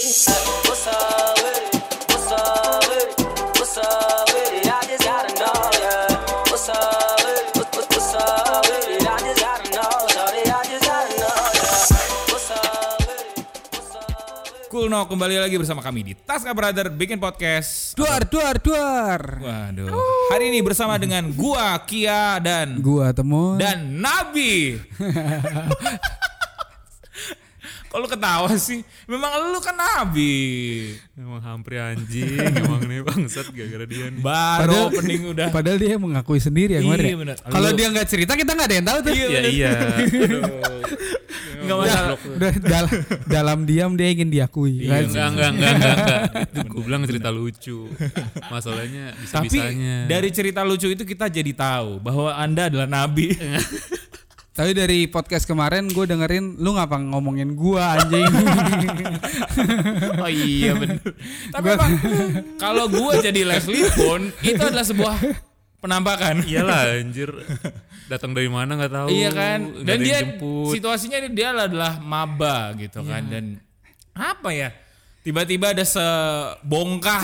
What's up with it? What's up with it? What's up with it? I just gotta know, yeah. What's up with it? What- what- What's up with it? I just gotta know, shorty. I just gotta know, yeah. What's up with it? What's up with it? Cool no kembali lagi bersama kami di Taska Brother bikin podcast. Duar, duar, duar. Waduh. Hari ini bersama dengan gua Kia dan Gua temun. dan Nabi. Kalau ketawa sih, memang lu kan Nabi. Emang hampir anjing, emang nih bangsat gara-gara dia nih. Baru opening udah. Padahal dia mengakui sendiri ya kemarin. Iya, ya. bener. Kalau dia nggak cerita kita nggak ada yang tahu tuh. Iya, Ya bener. iya. Enggak Udah, masalah. udah dal- dalam diam dia ingin diakui. Iya, kan? Enggak, enggak, enggak, enggak, enggak. Itu gue bilang cerita lucu. Masalahnya Tapi bisa-bisanya. dari cerita lucu itu kita jadi tahu bahwa Anda adalah nabi. Tapi dari podcast kemarin gue dengerin lu ngapa ngomongin gua anjing. Oh iya bener. Tapi emang kalau gua jadi Leslie pun itu adalah sebuah penampakan. Iyalah anjir. Datang dari mana nggak tahu. Iya kan? Dan dia jemput. situasinya dia adalah maba gitu kan dan apa ya? Tiba-tiba ada sebongkah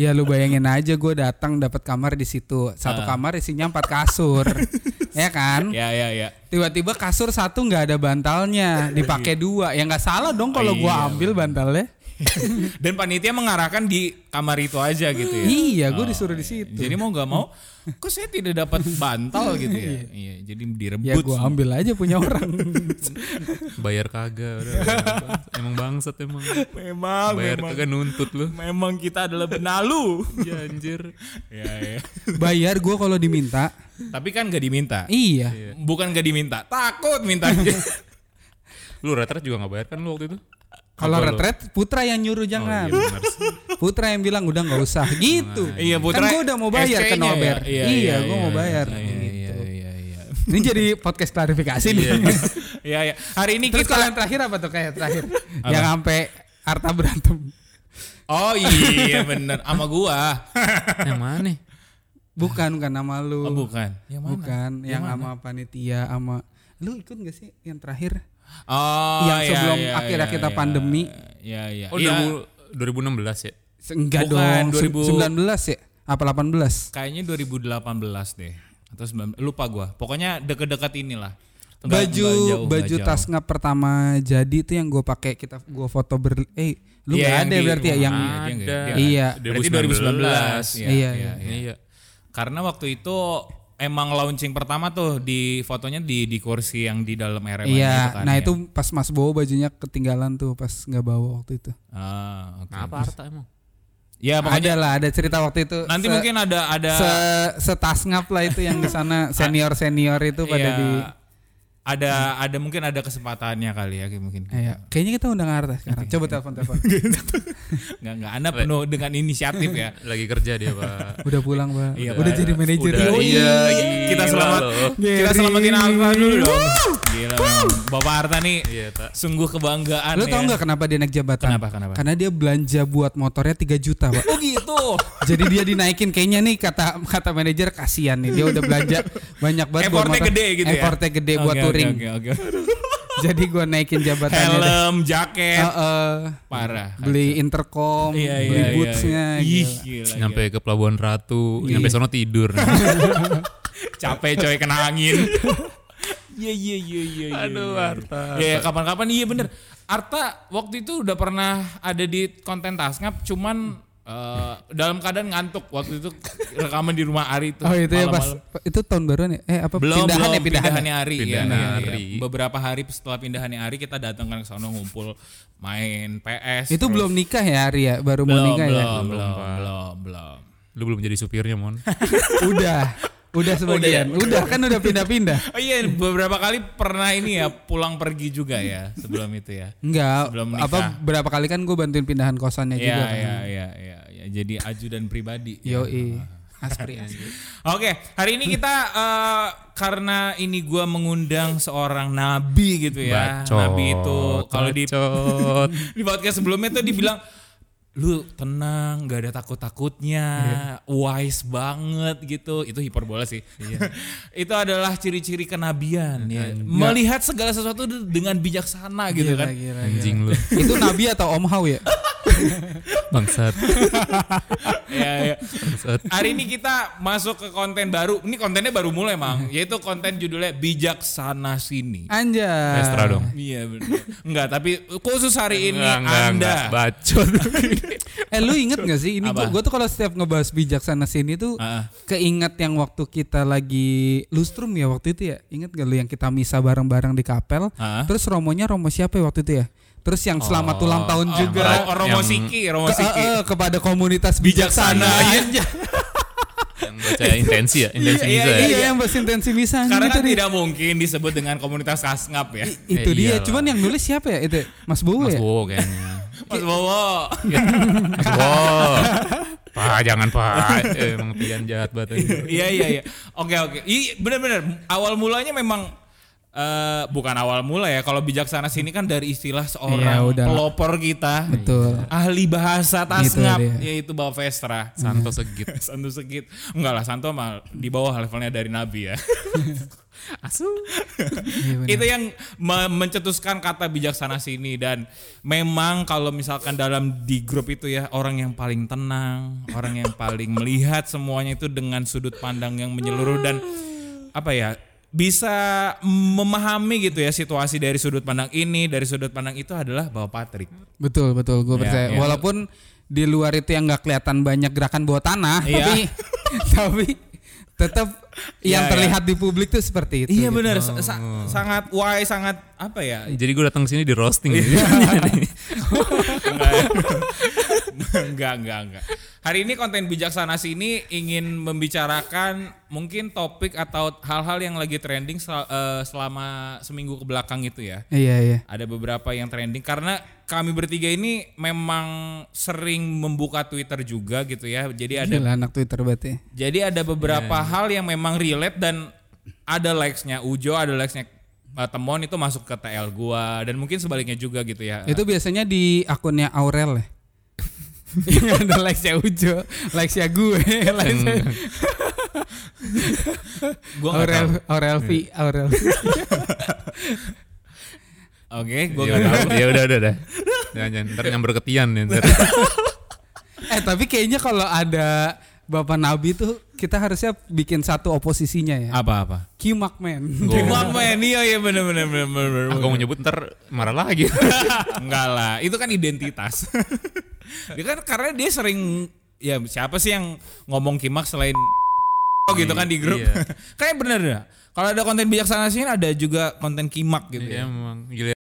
ya lu bayangin aja gue datang dapat kamar di situ. Satu kamar isinya empat kasur. ya kan? ya ya ya. Tiba-tiba kasur satu nggak ada bantalnya, dipakai dua. Ya nggak salah dong kalau Iya, gua ambil bantalnya. Dan panitia mengarahkan di kamar itu aja gitu ya. Iya, gue disuruh di situ. Jadi mau nggak mau, kok saya tidak dapat bantal gitu ya? Iya, jadi direbut. Ya gue ambil aja punya orang. Bayar kagak. udah. emang bangsat emang. Memang, Bayar memang, kagak nuntut lu. memang kita adalah benalu. Iya anjir. ya, ya. Bayar gue kalau diminta. Tapi kan nggak diminta. Iya. Bukan nggak diminta, takut minta. Lu retret juga nggak bayar kan lu waktu itu? Kalau retret Putra yang nyuruh Oh, jangan. iya benar sih. Putra yang bilang udah nggak usah gitu. Iya, Putra. Kan gue udah mau bayar ke Norbert. ya? Iya, gue mau bayar. Iya, iya, iya, iya. Ini jadi podcast klarifikasi nih. Iya, iya. Hari ini Terus kita kalau yang terakhir apa tuh kayak terakhir? yang sampai Arta berantem. Oh iya bener sama gua. Yang mana? Bukan bukan nama lu. Oh, bukan. Yang mana? Bukan, yang sama panitia sama lu ikut gak sih yang terakhir? Oh, Yang iya, sebelum iya, akhirnya iya, kita iya. pandemi. Iya, iya. Oh Iya, 2000 2016 ya? Enggak Bukan, dong, 2000. 19 ya? Apa 18? Kayaknya 2018 deh. Atau 19, lupa gua. Pokoknya deket-deket inilah. Nggak- baju nggak jauh, baju nggak tas ngap pertama jadi itu yang gue pakai kita gue foto ber eh lu Iya, nggak ada ya di- berarti ya yang Iya, dia nggak- dia Iya. nggak- Berarti 2019. Iya, Iya, iya, iya. Iya. Karena waktu itu emang launching pertama tuh di fotonya di di kursi yang di dalam RM iya kan, nah ya. itu pas mas bawa bajunya ketinggalan tuh pas nggak bawa waktu itu Ah, oke. Kenapa Arta emang? Ya ada pokoknya lah ada cerita waktu itu nanti Se- mungkin ada ada se setas ngap lah itu yang di sana senior senior itu pada Iya, di ada ada mungkin ada kesempatannya kali ya kayak mungkin. Iya, kayaknya kita undang Arta sekarang. Coba telepon telepon. Nggak nggak Anda penuh dengan inisiatif ya. Lagi kerja dia, Pak. Udah pulang, Pak. Iya, Udah jadi manajer. Udah, Yoi. iya, kita selamat kita selamatin Arta dulu dong. Gila. Bapak Arta nih Iya, sungguh kebanggaan Lu tau ya. nggak kenapa dia naik jabatan? Kenapa, kenapa? Karena dia belanja buat motornya 3 juta, Pak. Oh gitu. Jadi dia dinaikin kayaknya nih kata kata manajer kasihan nih dia udah belanja banyak banget buat Effortnya motor. gede gitu ya. Effortnya gede buat oke, touring. Oke oke. Jadi gua naikin jabatannya. deh. Helm, jaket, Heeh. parah. beli intercom, Iya, iya, beli iya, bootsnya. iya. Ih, gila. gila, Nyampe ke Pelabuhan Ratu, Iya. nyampe sono tidur. capek coy kena angin. Iya iya iya iya. iya, Aduh, iya. Arta. Ya kapan-kapan iya bener. Arta waktu itu udah pernah ada di konten Tasngap cuman eh, dalam keadaan ngantuk waktu itu rekaman di rumah Ari itu. Oh itu ya pas malam-malam. itu tahun baruan ya? Eh apa belum pindahan belum ya pindahan? pindahannya Ari ya, Pindahan iya, iya. Ari. beberapa hari setelah pindahannya Ari kita datang kan ke sana ngumpul main PS Itu terus- belum nikah ya Ari ya? Baru mau belum nikah ya? belum belum belum belum Lu belum jadi supirnya, Mon. Udah. Udah sebagian. Udah, kan udah pindah-pindah. Oh iya beberapa kali pernah ini ya pulang pergi juga ya sebelum itu ya. Enggak, Sebelum nikah. apa berapa kali kan gue bantuin pindahan kosannya Iya juga kan. iya iya iya ya. jadi ajudan pribadi. ya. Yoi. Aspri, aspri. Oke, hari ini kita eh, karena ini gua mengundang seorang nabi gitu ya. Bacot, nabi itu kalau di di podcast sebelumnya tuh dibilang lu tenang, nggak ada takut-takutnya, wise banget gitu. Itu hiperbola sih. itu adalah ciri-ciri kenabian ya. Melihat segala sesuatu dengan bijaksana gitu Gila, kan. gila, Anjing lu. Itu Nabi atau Om Hao ya? Bangsat. Ya, ya. Bangsat. Hari ini kita masuk ke konten baru. Ini kontennya baru mulai, Mang. Yaitu konten judulnya Bijaksana Sini. Anjay. Estra dong. Iya benar. Enggak, tapi khusus hari ini Enggak, enggak, Anda enggak. Bacot. Eh lu inget gak sih ini gue tuh kalau setiap ngebahas bijaksana sini tuh Ah. keinget yang waktu kita lagi lustrum ya waktu itu ya inget gak lu yang kita misa bareng-bareng di kapel Ah. terus romonya romo siapa ya waktu itu ya terus yang selamat ulang tahun Oh, juga Ro- Romo Yang- Siki, Romo ke- Siki. eh, eh, kepada komunitas bijaksana, Bijaksana, iya. Yang baca intensi ya, intensi Iya, misa iya, ya. iya yang bahas intensi misa Karena itu kan tidak mungkin disebut dengan komunitas kasngap ya. itu Eh, dia iyalah. cuman yang nulis siapa ya itu Mas Bowo Mas ya Bowo kayaknya. Mas Bowo. Mas Bowo. Pak, jangan Pak. Emang pian jahat banget. Iya iya iya. Oke oke. Iya benar-benar awal mulanya memang eh bukan awal mula ya. Kalau bijaksana sini kan dari istilah seorang udah. pelopor kita. betul Ahli bahasa tasngap dia. yaitu Bapak Vestra. Santo segit. Santo Segit. Enggak lah, Santo mah di bawah levelnya dari Nabi ya. Asu. Benar. itu yang me- mencetuskan kata bijaksana sini dan memang kalau misalkan dalam di grup itu ya orang yang paling tenang, orang yang paling melihat semuanya itu dengan sudut pandang yang menyeluruh dan apa ya bisa memahami gitu ya situasi dari sudut pandang ini dari sudut pandang itu adalah Bapak Patrick. Betul betul gue Ya, percaya. ya. Walaupun di luar itu yang nggak kelihatan banyak gerakan bawah tanah, Iya. tapi tapi tetap yang Iya, terlihat di publik tuh seperti itu. Iya gitu. benar sa- sa- sangat wise sangat apa ya Jadi gue datang sini di roasting. enggak, enggak, enggak. Hari ini konten bijaksana sini ingin membicarakan mungkin topik atau hal-hal yang lagi trending sel- eh, selama seminggu ke belakang itu ya. Iya iya. Ada beberapa yang trending karena kami bertiga ini memang sering membuka Twitter juga gitu ya. Jadi ada Gila anak Twitter berarti. jadi ada beberapa hal yang memang relate dan ada likes-nya Ujo, ada likes-nya eh, Temon itu masuk ke TL gua dan mungkin sebaliknya juga gitu ya. Itu biasanya di akunnya Aurel ya. Ada likes-nya Ujo, likes-nya gue, likes-nya gua nggak Aurel, tahu. Aurel V, Aurel. V. Oke, gua Ya nggak udah, tahu. ya udah, udah, udah. Jangan, jangan. Ntar nyamber ke Tian ya. Ntar. eh tapi kayaknya kalau ada Bapak Nabi tuh kita harusnya bikin satu oposisinya ya. Apa-apa? Kimak men. Gimana men? Iya iya bener bener bener bener. bener. Aku mau nyebut ntar marah lagi. Enggak lah, itu kan identitas. dia kan karena dia sering ya siapa sih yang ngomong kimak selain oh gitu kan di grup. Iya. Kayak bener ya. Kalau ada konten bijaksana sini ada juga konten kimak gitu Iya ya. emang gila.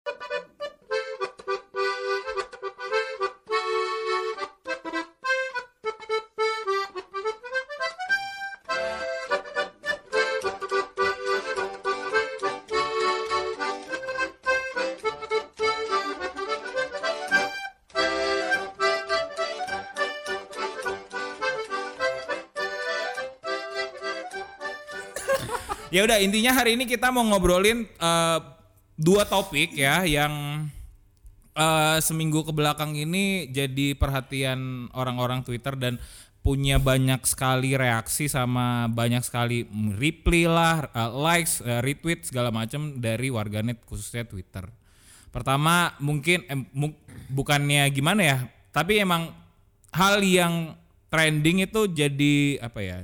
Ya udah intinya hari ini kita mau ngobrolin eh, dua topik ya yang eh, seminggu ke belakang ini jadi perhatian orang-orang Twitter dan punya banyak sekali reaksi sama banyak sekali reply lah, eh, likes, eh, retweet segala macam dari warganet khususnya Twitter. Pertama mungkin eh, mu- bukannya gimana ya, tapi emang hal yang trending itu jadi apa ya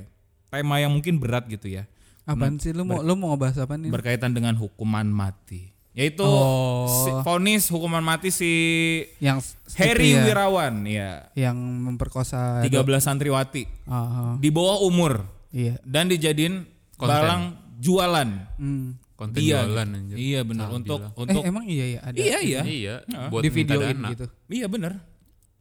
tema yang mungkin berat gitu ya Apaan sih lu mau lu mau ngebahas apa nih? berkaitan dengan hukuman mati. Yaitu Oh. si- vonis hukuman mati si yang itu ya, Wirawan ya, yang memperkosa 13 santriwati Ah, ah. di bawah umur iya. dan dijadiin Konten. balang jualan. Hmm. Konten Dia jualan gitu. anjir. Iya benar Ah, untuk gila. untuk eh emang iya ya ada. Iya iya. Iya, buat di dana. gitu. Iya benar.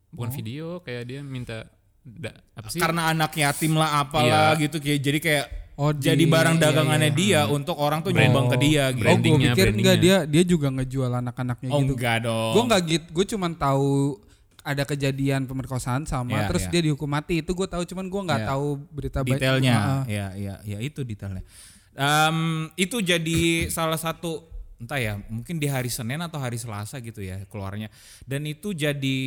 Bukan video kayak dia minta da, apa sih? Karena anak yatim lah apalah Iya. gitu kayak jadi kayak Oh, di- jadi barang iya, dagangannya iya. dia untuk orang tuh Brand- nyumbang ke dia gitu. Oh, gue pikir enggak dia dia juga ngejual anak-anaknya Oh gitu. enggak dong. Gue nggak gitu, gue cuman tahu ada kejadian pemerkosaan sama Iya, terus iya. dia dihukum mati itu gue tahu cuman gue nggak Iya. tahu berita detailnya Heeh. ya ya ya itu detailnya Em, itu jadi salah satu entah ya mungkin di hari Senin atau hari Selasa gitu ya keluarnya dan itu jadi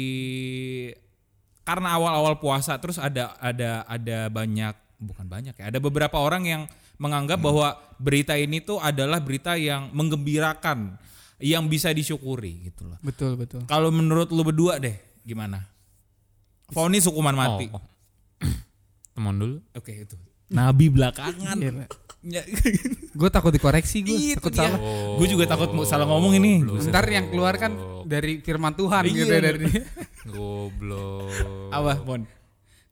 karena awal-awal puasa terus ada ada ada banyak bukan banyak ya ada beberapa orang yang menganggap bahwa berita ini tuh adalah berita yang menggembirakan yang bisa disyukuri gitu loh. Betul betul. Kalau menurut lu berdua deh gimana? Vonis hukuman mati. Oh. Teman dulu. Oke itu. Nabi belakangan. Iya, Ya, gue takut dikoreksi gue, itu takut dia. salah. Gue juga takut mau salah ngomong ini. Ntar yang keluar kan dari firman Tuhan gitu Iya. dari. Goblok. Apa, Bon?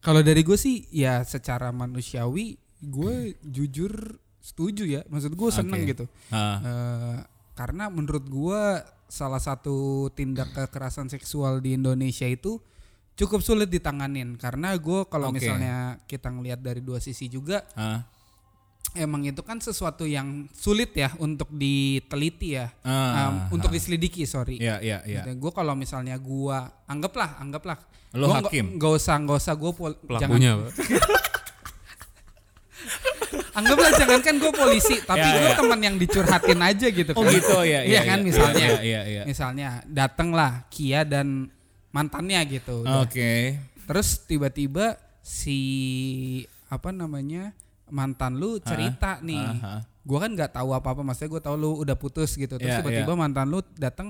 Kalau dari gue sih ya secara manusiawi gue jujur setuju ya. Maksud gue seneng Oke. gitu. Ah. Eh, karena menurut gue salah satu tindak kekerasan seksual di Indonesia itu cukup sulit ditanganin karena gue kalau Oke. misalnya kita ngelihat dari dua sisi juga Ah. Emang itu kan sesuatu yang sulit ya untuk diteliti ya Ah. Um, untuk diselidiki sorry Iya, iya, iya. gue kalau misalnya gue anggaplah anggaplah Lo gua hakim? nggak usah nggak usah gue pol Pelakunya, anggaplah jangan kan gue polisi tapi Ya, gue ya. teman yang dicurhatin aja gitu Oh kan gitu ya. iya kan misalnya Iya, iya, iya. misalnya datanglah Kia dan mantannya gitu. Oke. terus tiba-tiba si apa namanya mantan lu cerita nih ah. gue kan nggak tahu apa apa maksudnya gue tahu lu udah putus gitu terus Iya, tiba-tiba mantan lu datang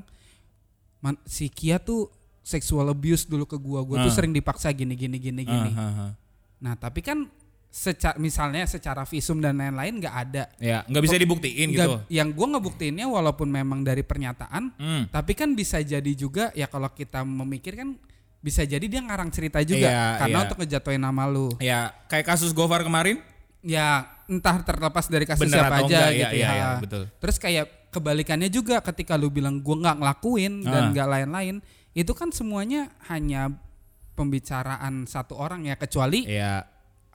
man- si Kia tuh sexual abuse dulu ke gua gua tuh Ah. sering dipaksa gini gini gini gini Ah, ah, ah. nah tapi kan secara misalnya secara visum dan lain-lain nggak ada Ya, nggak bisa dibuktiin gitu. Nggak- yang gua ngebuktiinnya walaupun memang dari pernyataan Hmm. tapi kan bisa jadi juga ya kalau kita memikir kan bisa jadi dia ngarang cerita juga Iya, karena iya. untuk ngejatuhin nama lu Ya, kayak kasus Gofar kemarin. Ya entah terlepas dari kasus Bener siapa aja enggak, iya, gitu iya, ya. iya, betul. Terus kayak kebalikannya juga ketika lu bilang gua nggak ngelakuin dan Ah. nggak lain-lain, itu kan semuanya hanya pembicaraan satu orang ya kecuali Ya,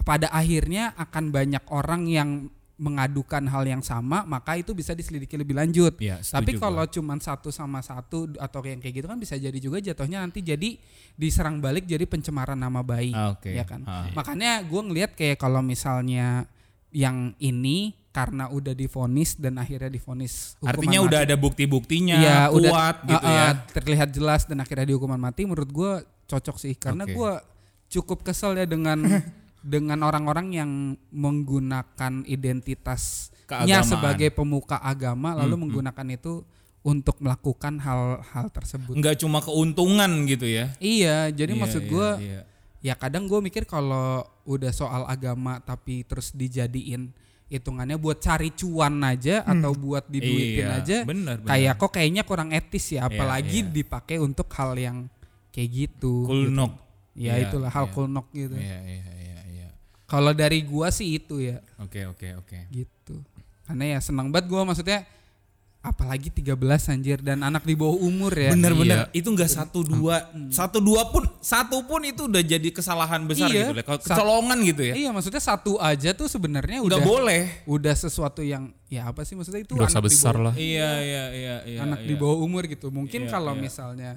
pada akhirnya akan banyak orang yang mengadukan hal yang sama, maka itu bisa diselidiki lebih lanjut. Iya, setuju Tapi kalau cuman satu sama satu atau yang kayak gitu kan bisa jadi juga jatuhnya nanti jadi diserang balik jadi pencemaran nama baik, Ah, oke. ya kan? Ah. Makanya gue ngelihat kayak kalau misalnya yang ini karena udah difonis dan akhirnya difonis hukuman artinya mati. udah ada bukti-buktinya Iya, kuat udah gitu uh, ya. terlihat jelas dan akhirnya dihukuman mati menurut gue cocok sih karena Oke. gue cukup kesel ya dengan dengan orang-orang yang menggunakan identitasnya sebagai pemuka agama lalu Hmm, hmm. menggunakan itu untuk melakukan hal-hal tersebut. Nggak cuma keuntungan gitu ya. Iya, jadi Iya, maksud iya, gue iya. ya kadang gue mikir kalau udah soal agama tapi terus dijadiin hitungannya buat cari cuan aja atau buat diduitin Iya, aja benar, benar. kayak kok kayaknya kurang etis ya apalagi iya. dipakai untuk hal yang kayak gitu Kulnok. gitu. ya Iya, itulah hal iya. kulnok gitu Iya, iya, iya, iya. Kalau dari gua sih itu ya Oke, oke, oke. gitu karena ya senang banget gua maksudnya apalagi 13 anjir dan anak di bawah umur ya Bener-bener itu nggak satu dua Hmm. satu dua pun satu pun itu udah jadi kesalahan besar Iya. gitu. Kecolongan gitu ya. iya maksudnya satu aja tuh sebenarnya udah boleh. udah sesuatu yang ya apa sih maksudnya itu Dosa anak di besar bawah- lah. Iya, iya, iya, iya. anak iya. di bawah umur gitu. Mungkin Iya, kalau iya. misalnya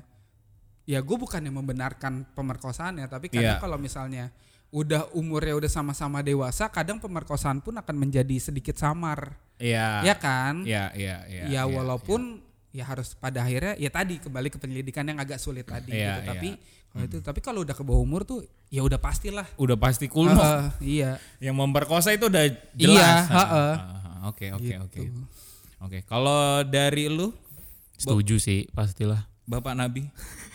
ya gue bukannya membenarkan pemerkosaan ya, tapi kadang Iya. kalau misalnya udah umurnya udah sama-sama dewasa, kadang pemerkosaan pun akan menjadi sedikit samar, Iya. ya kan? Iya, iya, iya. ya iya, walaupun ya harus pada akhirnya ya tadi kembali ke penyelidikan yang agak sulit tadi Iya, gitu. Tapi iya. kalau itu tapi kalau udah ke bawah umur tuh ya udah pastilah. udah pasti kulnok. Heeh, iya. Yang memperkosa itu udah jelas. Iya, heeh. ah, ah, Oke, oke, Gitu. oke. Oke, kalau dari lu Setuju sih, pastilah. Bapak Nabi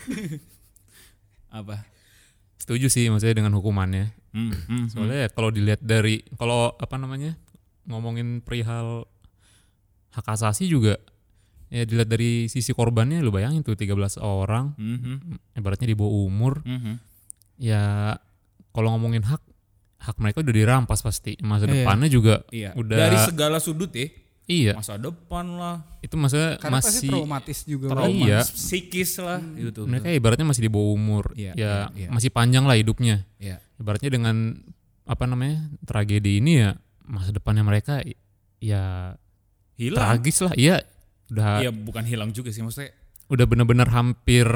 apa? Setuju sih maksudnya dengan hukumannya. Hmm, hmm, Soalnya ya kalau dilihat dari kalau apa namanya ngomongin perihal hak asasi juga ya dilihat dari sisi korbannya lu bayangin tuh 13 orang hmm, hmm, ibaratnya di bawah umur hmm, hmm. ya kalau ngomongin hak hak mereka udah dirampas pasti masa Iya. depannya juga Iya. udah Dari segala sudut ya. Iya Masa depan lah, itu maksudnya Karena pasti masih traumatis juga. trauma Iya. psikis lah gitu. mereka ibaratnya masih di bawah umur Iya, ya iya, iya. masih panjang lah hidupnya Iya. ibaratnya dengan apa namanya tragedi ini ya masa depannya mereka ya Hilang. tragis lah iya udah Iya, bukan hilang juga sih maksudnya udah bener-bener hampir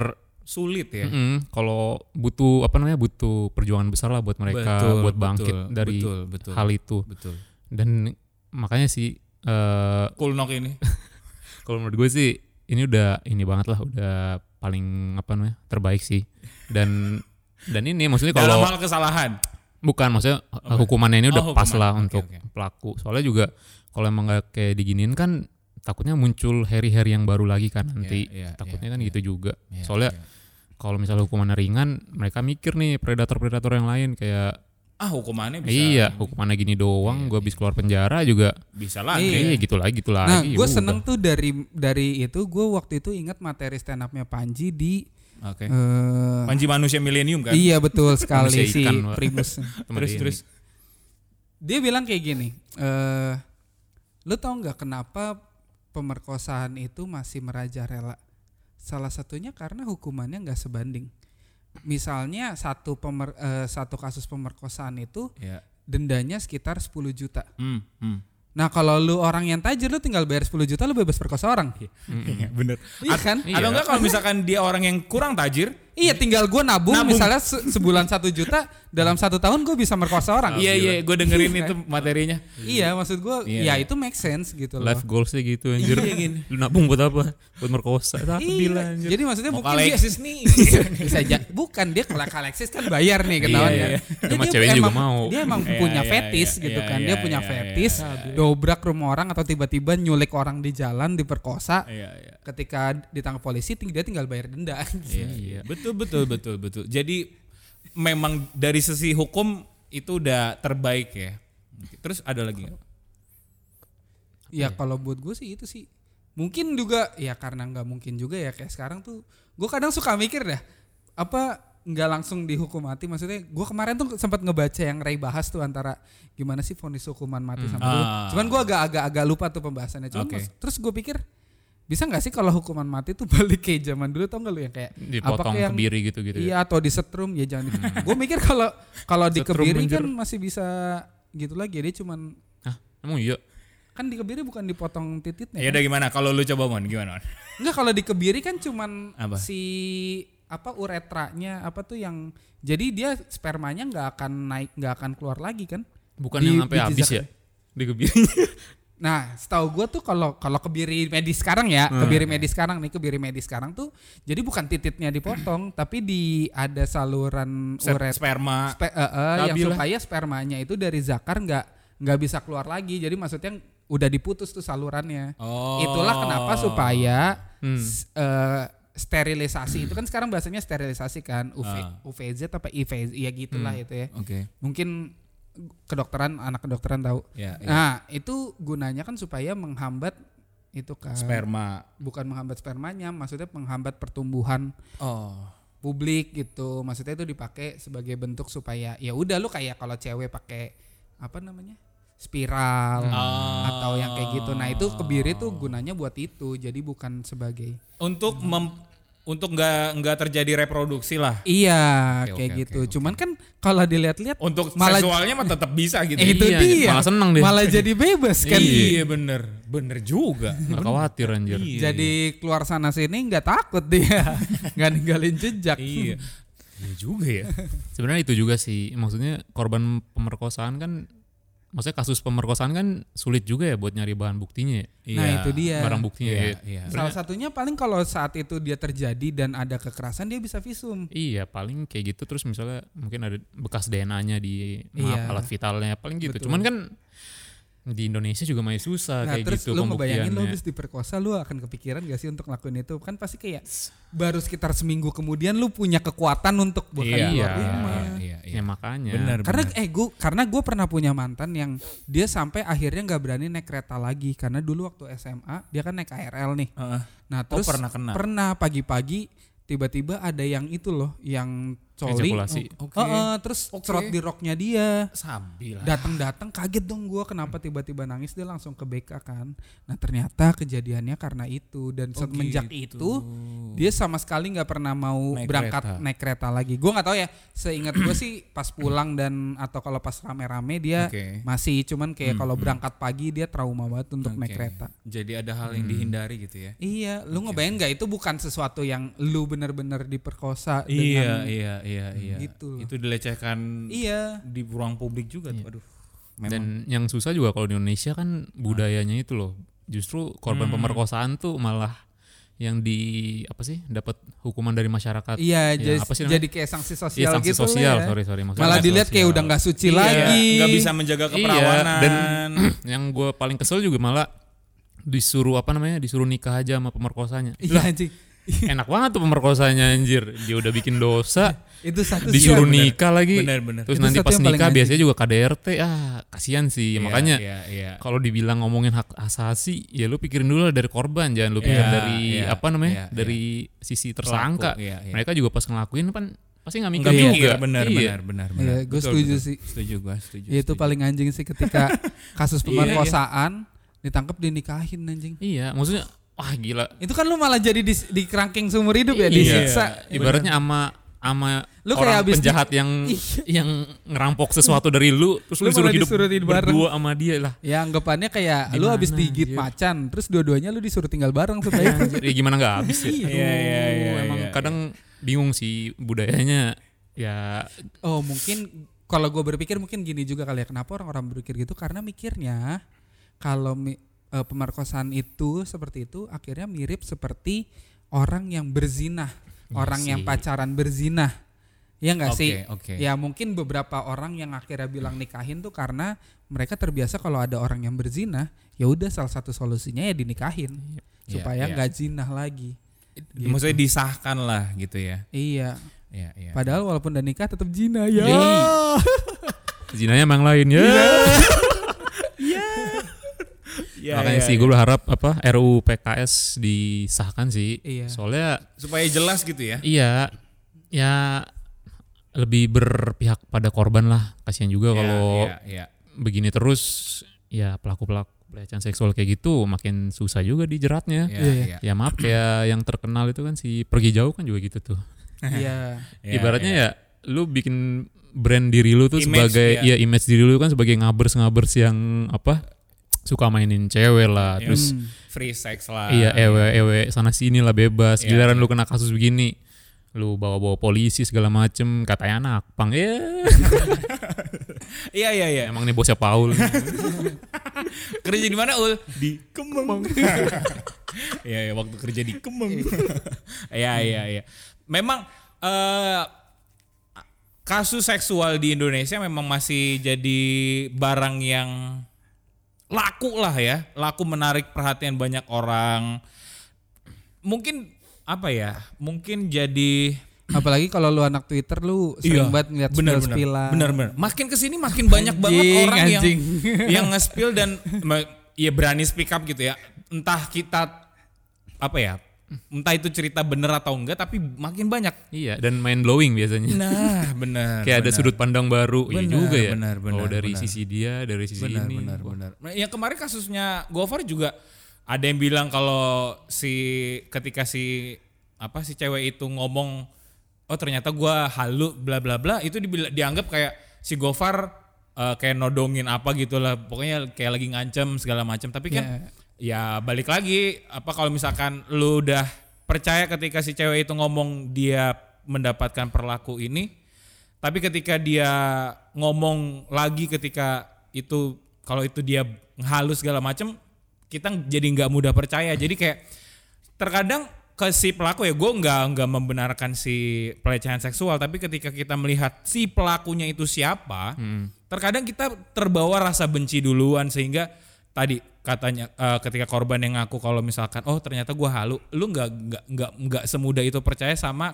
sulit ya. mm-mm, kalau butuh apa namanya butuh perjuangan besar lah buat mereka Betul, buat bangkit betul, dari betul, betul. hal itu Betul. dan makanya sih eh Kulnok ini. kalau menurut gue sih ini udah ini banget lah udah paling apa namanya terbaik sih dan Dan ini maksudnya Dalam kalau hal kesalahan. bukan maksudnya hukumannya ini udah Oh, pas lah Oke, untuk oke. pelaku. Soalnya juga kalau emang nggak kayak diginin kan takutnya muncul Harry-Harry yang baru lagi kan nanti. iya, takutnya iya, kan iya. gitu juga. Iya, Soalnya iya. kalau misalnya hukumannya ringan, mereka mikir nih predator-predator yang lain kayak Ah hukumannya bisa iya hukumannya gini doang, gue habis keluar penjara juga. bisa lagi. Iya, gitu lagi gitu lagi. Nah, gue udah. seneng tuh dari dari itu gue waktu itu ingat materi stand upnya Panji di Oke. eh, Panji manusia milenium kan? Iya betul sekali si. Primus. Terus dia terus. Dia bilang kayak gini, eh lu tau nggak kenapa pemerkosaan itu masih merajalela? Salah satunya karena hukumannya nggak sebanding. Misalnya satu pemer, eh, satu kasus pemerkosaan itu Ya. dendanya sekitar 10 juta. Hmm, hmm. Nah kalau lu orang yang tajir lu tinggal bayar 10 juta lu bebas perkosa orang. Iya, bener. Iya kan? Atau enggak kalau misalkan dia orang yang kurang tajir, Iya tinggal gue nabung, Nabung. misalnya se- sebulan satu juta dalam satu tahun gue bisa merkosa orang. iya iya, gue dengerin itu materinya. Iya maksud gue Iya. ya itu make sense gitu loh. life goalsnya gitu anjir. Iya, gini. Lu nabung buat apa? Buat merkosa. Tak Iya, anjir. Jadi maksudnya Mau mungkin dia Alexis nih. bisa aja bukan dia kalau Alexis kan bayar nih ketahuan Iya, ya. iya. Dia juga emang- mau. Dia emang Iya, punya iya, fetis iya, gitu iya, kan. iya, Dia punya iya, fetis iya. dobrak rumah orang atau tiba-tiba nyulik orang di jalan diperkosa. Iya iya. Ketika ditangkap polisi dia tinggal bayar denda. Iya, iya. Betul betul betul betul. Jadi memang dari sisi hukum itu udah terbaik ya. Terus ada lagi nggak? Ya kalau buat gue sih itu sih mungkin juga ya karena nggak mungkin juga ya kayak sekarang tuh gue kadang suka mikir dah apa nggak langsung dihukum mati maksudnya gue kemarin tuh sempat ngebaca yang Ray bahas tuh antara gimana sih vonis hukuman mati sama dulu Ah. cuman gue agak agak agak lupa tuh pembahasannya cuman Oke. mas- terus gue pikir bisa nggak sih kalau hukuman mati tuh balik kayak zaman dulu tau nggak lu yang kayak Dipotong yang- kebiri gitu-gitu ya. iya atau disetrum ya jangan gue mikir kalau kalau di kebiri kan masih bisa gitu lagi dia cuman Hah, emang iya? kan di kebiri bukan dipotong titiknya Ya kan? udah gimana? Kalau lu coba mon gimana? Mon? Enggak kalau dikebiri kan cuman Apa? si apa uretranya apa tuh yang jadi dia spermanya nggak akan naik nggak akan keluar lagi kan? Bukan Di- yang sampai di habis ya? Di kebiri. Nah, setahu gue tuh kalau kalau kebiri medis sekarang ya, kebiri medis sekarang nih, kebiri medis sekarang tuh jadi bukan tititnya dipotong, tapi di ada saluran uret sperma. spe- eh, eh, yang supaya spermanya itu dari zakar nggak nggak bisa keluar lagi. Jadi maksudnya udah diputus tuh salurannya. Oh. Itulah kenapa supaya Hmm. eh, sterilisasi itu kan sekarang bahasanya sterilisasi kan UV, Ah. UVZ apa IVZ ya gitulah Hmm. itu ya. Oke. Mungkin kedokteran anak kedokteran tahu. Ya, ya. Nah, itu gunanya kan supaya menghambat itu kan Sperma. bukan menghambat spermanya, maksudnya menghambat pertumbuhan Oh. publik gitu. Maksudnya itu dipakai sebagai bentuk supaya ya udah lu kayak kalau cewek pakai apa namanya? spiral Ah. atau yang kayak gitu. Nah, itu kebiri tuh gunanya buat itu. Jadi bukan sebagai Untuk mem- untuk nggak nggak terjadi reproduksi lah. Iya, Oke, kayak oke, gitu. oke, oke. Cuman kan kalau dilihat-lihat Untuk Malah- seksualnya mah tetap bisa gitu. eh, itu Iya, dia. malah seneng deh. Malah jadi bebas kan. Iya bener, bener juga. Nggak khawatir anjir. Jadi keluar sana sini nggak takut dia. nggak ninggalin jejak. iya. Iya juga ya. Sebenarnya itu juga sih. Maksudnya korban pemerkosaan kan maksudnya kasus pemerkosaan kan sulit juga ya buat nyari bahan buktinya ya. Nah, itu dia. Barang buktinya Iya, ya. iya. Salah satunya paling kalau saat itu dia terjadi dan ada kekerasan dia bisa visum. Iya paling kayak gitu terus misalnya mungkin ada bekas DNA-nya di maaf, Iya. alat vitalnya paling gitu. Betul. Cuman kan di Indonesia juga masih susah Nah kayak terus gitu lu ngebayangin lu habis diperkosa lu akan kepikiran gak sih untuk ngelakuin itu? Kan pasti kayak baru sekitar seminggu kemudian lu punya kekuatan untuk bahkan Iya, keluar iya, rumah. iya, iya. Ya makanya. Bener, Karena bener. eh gua karena gue pernah punya mantan yang dia sampai akhirnya nggak berani naik kereta lagi karena dulu waktu SMA dia kan naik KRL nih. Heeh. Nah terus pernah kena? pernah pagi-pagi tiba-tiba ada yang itu loh yang coli. Ejakulasi. Oh, Oke. Heeh, terus Oke. cerot di roknya dia. Sabi lah. Datang-datang kaget dong gua kenapa tiba-tiba nangis dia langsung ke BK kan. Nah ternyata kejadiannya karena itu dan Oh, semenjak gitu. itu dia sama sekali nggak pernah mau Naik berangkat kereta. naik kereta lagi. Gua nggak tahu ya. Seingat gue sih pas pulang dan atau kalau pas rame-rame dia Oke. masih cuman kayak Hmm, kalau hmm. berangkat pagi dia trauma banget untuk naik Oke. kereta. Jadi ada hal yang dihindari gitu ya. Iya, lu ngebayangin nggak itu bukan sesuatu yang lu bener-bener diperkosa Iya, dengan iya, iya, iya. Gitu loh. Itu dilecehkan Iya. di ruang publik juga tuh. Aduh. Memang. Dan yang susah juga kalau di Indonesia kan budayanya itu loh. Justru korban Hmm. pemerkosaan tuh malah yang di apa sih dapat hukuman dari masyarakat. Iya, Ya, jadi, apa sih namanya? jadi kayak sanksi Iya, sosial sanksi gitu sosial, ya. sorry sorry maksudnya Malah dilihat kayak sosial. udah nggak suci Iya, lagi. nggak bisa menjaga Iya, keperawanan. dan yang gue paling kesel juga malah disuruh apa namanya disuruh nikah aja sama pemerkosanya. Iya anjing. Enak banget tuh pemerkosanya anjir. Dia udah bikin dosa, Itu satu sih disuruh yang- nikah lagi. Bener-bener. Terus Itu nanti pas nikah biasanya juga KDRT. Ah, kasihan sih. Iya, Makanya iya, iya. kalau dibilang ngomongin hak asasi, ya lu pikirin dulu dari korban, jangan lu pikir Iya, dari iya, apa namanya? iya, dari sisi tersangka. Mereka juga pas ngelakuin kan pasti nggak mikir juga. benar, Iya. benar, benar, benar. Iya, gue setuju betul. sih. Setuju gue, setuju. Ya, itu setuju. paling anjing sih ketika kasus Iya, pemerkosaan ditangkap dinikahin anjing. Iya, maksudnya wah gila. Itu kan lu malah jadi di, di kerangkeng seumur hidup ya Iya. disiksa. Ibaratnya sama sama Lu orang kayak abis di- penjahat yang yang ngerampok sesuatu dari lu terus lu, Lu disuruh hidup disuruh bareng. berdua sama dia lah. Ya anggapannya kayak lu Gimana, habis digigit macan, terus dua-duanya lu disuruh tinggal bareng supaya ya gimana nggak habis ya? Iya, iya, iya, Aduh, Emang iya, kadang bingung sih budayanya ya Oh mungkin kalau gue berpikir mungkin gini juga kali ya kenapa orang-orang berpikir gitu karena mikirnya kalau mi- eh, pemerkosaan itu seperti itu akhirnya mirip seperti orang yang berzinah, Iya orang yang sih. pacaran berzinah. Ya enggak Oke, sih? oke. Ya mungkin beberapa orang yang akhirnya bilang nikahin tuh karena mereka terbiasa kalau ada orang yang berzina, ya udah salah satu solusinya ya dinikahin Iya, supaya iya. nggak zinah lagi. Maksudnya disahkan lah gitu ya. Iya. Iya, iya. Padahal walaupun udah nikah tetap zina ya. Iya. zinanya emang lain ya. Iya, Makanya iya, sih iya. gue berharap apa RUU PKS disahkan sih. Iya. Soalnya supaya jelas gitu ya. iya ya lebih berpihak pada korban lah. Kasihan juga Iya, kalau iya, iya. begini terus ya pelaku-pelaku pelecehan seksual kayak gitu makin susah juga dijeratnya. Iya, Iya, iya. Ya maaf ya yang terkenal itu kan si pergi jauh kan juga gitu tuh. Iya. Iya, Ibaratnya iya. ya lu bikin brand diri lu tuh Image, sebagai iya. ya image diri lu kan sebagai ngabers-ngabers yang apa suka mainin cewek lah Iya. terus Hmm. free sex lah. iya ewe-ewe sana sini lah bebas Iya, giliran iya. lu kena kasus begini lu bawa-bawa polisi segala macem katanya anak pang ya Iya, iya, iya. emang nih bosnya Paul Kerja di mana ul? Di Kemang. Iya, ya, waktu kerja di Kemang. Iya, iya, iya. Memang eh kasus seksual di Indonesia memang masih jadi barang yang laku lah ya, laku menarik perhatian banyak orang. Mungkin apa ya? Mungkin jadi Apalagi kalau lu anak Twitter lu sering banget ngeliat bener, bener, spill-spillan. bener, bener. Makin ke sini makin banyak banget Anjing, orang yang anjing. yang nge-spill dan ya berani speak up gitu ya. Entah kita apa ya? Entah itu cerita bener atau enggak tapi makin banyak. iya dan main blowing biasanya Nah, benar. kayak ada benar. sudut pandang baru iya Benar, juga ya benar, benar, kalau dari benar. sisi dia dari sisi benar, ini benar, benar. Nah, Yang kemarin kasusnya Gofar juga ada yang bilang kalau si ketika si apa si cewek itu ngomong oh ternyata gua halu bla bla bla itu dibila- dianggap kayak si Gofar eh, kayak nodongin apa gitu lah pokoknya kayak lagi ngancem segala macam tapi kan ya balik lagi apa kalau misalkan lu udah percaya ketika si cewek itu ngomong dia mendapatkan perlaku ini tapi ketika dia ngomong lagi ketika itu kalau itu dia halus segala macam, kita jadi nggak mudah percaya. Jadi kayak terkadang ke si pelaku ya gue nggak nggak membenarkan si pelecehan seksual, tapi ketika kita melihat si pelakunya itu siapa, terkadang kita terbawa rasa benci duluan sehingga tadi katanya eh, ketika korban yang ngaku kalau misalkan oh ternyata gue halu, lu nggak nggak nggak nggak semudah itu percaya sama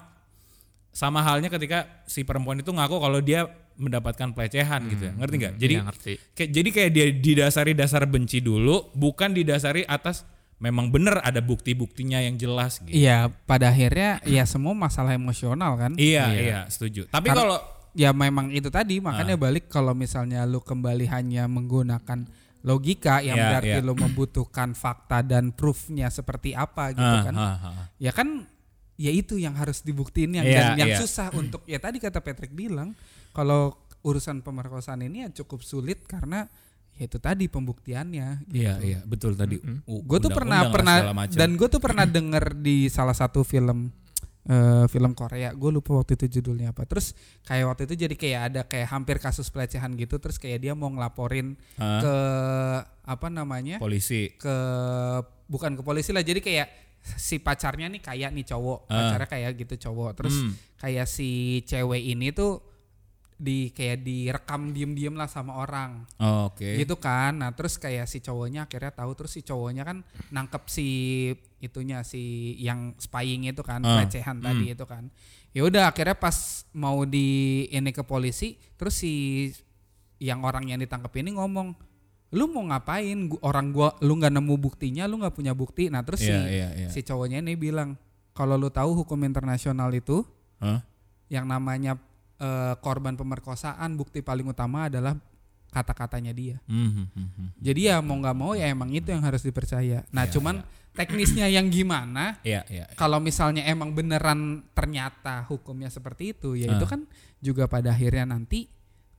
sama halnya ketika si perempuan itu ngaku kalau dia mendapatkan pelecehan gitu ya. Ngerti nggak? jadi iya, ngerti. kayak jadi kayak dia didasari dasar benci dulu bukan didasari atas memang bener ada bukti-buktinya yang jelas gitu. Iya, pada akhirnya ya semua masalah emosional kan. iya iya. setuju. Tapi kalau Ya memang itu tadi makanya Ah. balik kalau misalnya lu kembali hanya menggunakan logika yang Iya, berarti iya. lu membutuhkan fakta dan proofnya seperti apa gitu Ah, kan. ah, ah. Ya kan ya itu yang harus dibuktiin yang dan yang iya. susah untuk ya tadi kata Patrick bilang kalau urusan pemerkosaan ini ya cukup sulit karena ya itu tadi pembuktiannya. iya iya betul tadi Gue tuh pernah pernah dan gue tuh pernah denger di salah satu film eh, film Korea. Gue lupa waktu itu judulnya apa. Terus kayak waktu itu jadi kayak ada kayak hampir kasus pelecehan gitu. Terus kayak dia mau ngelaporin Ah. ke apa namanya polisi ke bukan ke polisi lah. Jadi kayak si pacarnya nih kayak nih cowok, Ah. pacarnya kayak gitu cowok. Terus Hmm. kayak si cewek ini tuh di kayak direkam diem-diem lah sama orang. Oh, Oke. gitu kan nah terus kayak si cowoknya akhirnya tahu terus si cowoknya kan nangkep si itunya si yang spying itu kan Ah, pelecehan tadi itu kan ya udah akhirnya pas mau di ini ke polisi terus si yang orang yang ditangkap ini ngomong lu mau ngapain Gu- orang gua lu nggak nemu buktinya lu nggak punya bukti nah terus si Iya, iya, iya. si cowoknya ini bilang kalau lu tahu hukum internasional itu Hah? yang namanya eh, korban pemerkosaan bukti paling utama adalah kata-katanya dia Hmm, hmm, hmm, hmm. jadi ya mau nggak mau ya emang itu yang harus dipercaya. Nah Iya, cuman teknisnya yang gimana? Iya, iya. Kalau misalnya emang beneran ternyata hukumnya seperti itu, ya itu Ah. kan juga pada akhirnya nanti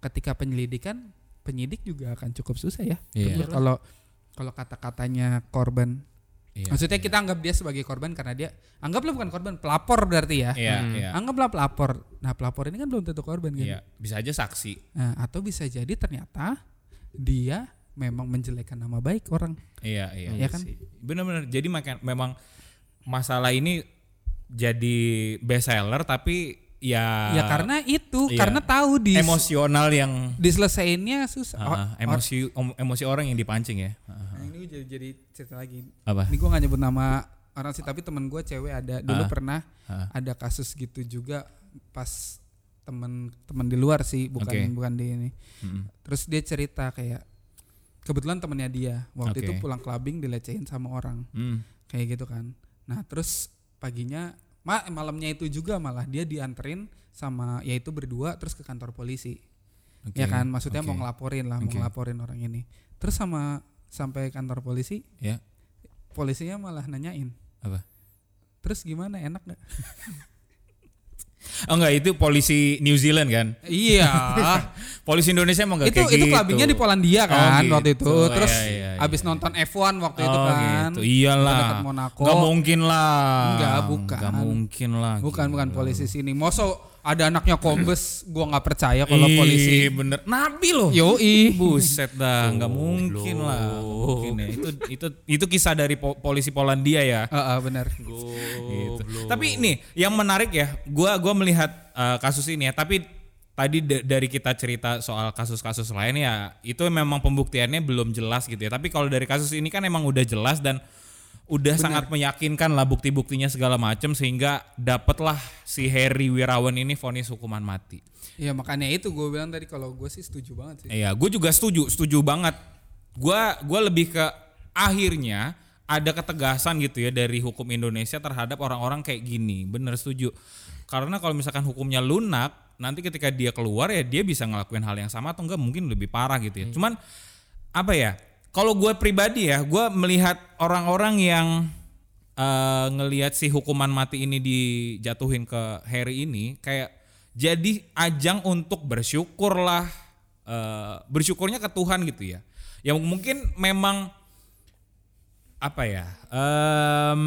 ketika penyelidikan penyidik juga akan cukup susah ya. Iya. Tentu Kalau kalau kata-katanya korban, Iya, maksudnya iya. kita anggap dia sebagai korban karena dia anggaplah bukan korban, pelapor berarti ya. Iya, Hmm. iya. Anggaplah pelapor. Nah pelapor ini kan belum tentu korban kan. Iya, bisa aja saksi. Nah, atau bisa jadi ternyata dia memang menjelekkan nama baik orang. Iya, iya. Iya kan? sih. Bener-bener. Jadi makan memang masalah ini jadi best seller tapi ya ya karena itu, iya. karena tahu di emosional yang diselesainnya susah. ah, Or- emosi om- emosi orang yang dipancing ya. Ini jadi, jadi cerita lagi. Apa? Ini gue gak nyebut nama orang sih, tapi temen gue cewek ada. Dulu Ah. pernah Ah. ada kasus gitu juga pas temen temen di luar sih, bukan Oke. bukan di ini. Mm-mm. Terus dia cerita kayak kebetulan temennya dia waktu Oke. itu pulang clubbing dilecehin sama orang Hmm. kayak gitu kan. Nah terus paginya ma malamnya itu juga malah dia dianterin sama yaitu berdua terus ke kantor polisi. Oke, Ya kan, maksudnya oke. mau ngelaporin lah, mau Oke. ngelaporin orang ini. Terus sama sampai kantor polisi, Ya, polisinya malah nanyain, apa? terus gimana enak nggak? Oh enggak, itu polisi New Zealand kan? iya, Polisi Indonesia emang enggak itu kayak itu gitu. clubbingnya di Polandia kan Oh, waktu gitu. itu. Terus Iya, iya, iya, abis iya. nonton F1 waktu itu Oh, kan. gitu. Iyalah. dekat Monaco. Enggak mungkin lah. Enggak, bukan. Enggak mungkin lah. Bukan bukan Gila. polisi sini. Moso ada anaknya kombes, gua nggak percaya kalau Ih, polisi. bener. Nabi loh. Yoi. Buset dah, nggak mungkin lah. Mungkin ya. Itu itu itu kisah dari po- polisi Polandia ya. Heeh, benar. Gitu. Tapi nih, yang menarik ya, gua gua melihat uh, kasus ini ya, tapi tadi da- dari kita cerita soal kasus-kasus lain ya, itu memang pembuktiannya belum jelas gitu ya. Tapi kalau dari kasus ini kan emang udah jelas dan udah sangat meyakinkan lah bukti-buktinya segala macam sehingga dapatlah si Harry Wirawan ini vonis hukuman mati. Ya makanya itu gue bilang tadi kalau gue sih setuju banget sih. Iya, gue juga setuju, setuju banget. Gua gua lebih ke akhirnya ada ketegasan gitu ya dari hukum Indonesia terhadap orang-orang kayak gini. Bener setuju. Karena kalau misalkan hukumnya lunak, nanti ketika dia keluar ya dia bisa ngelakuin hal yang sama atau enggak mungkin lebih parah gitu ya. Cuman apa ya? Kalau gue pribadi ya, gue melihat orang-orang yang eh, ngelihat si hukuman mati ini dijatuhin ke Harry ini kayak jadi ajang untuk bersyukur lah, eh, bersyukurnya ke Tuhan gitu ya. Yang mungkin memang apa ya? em,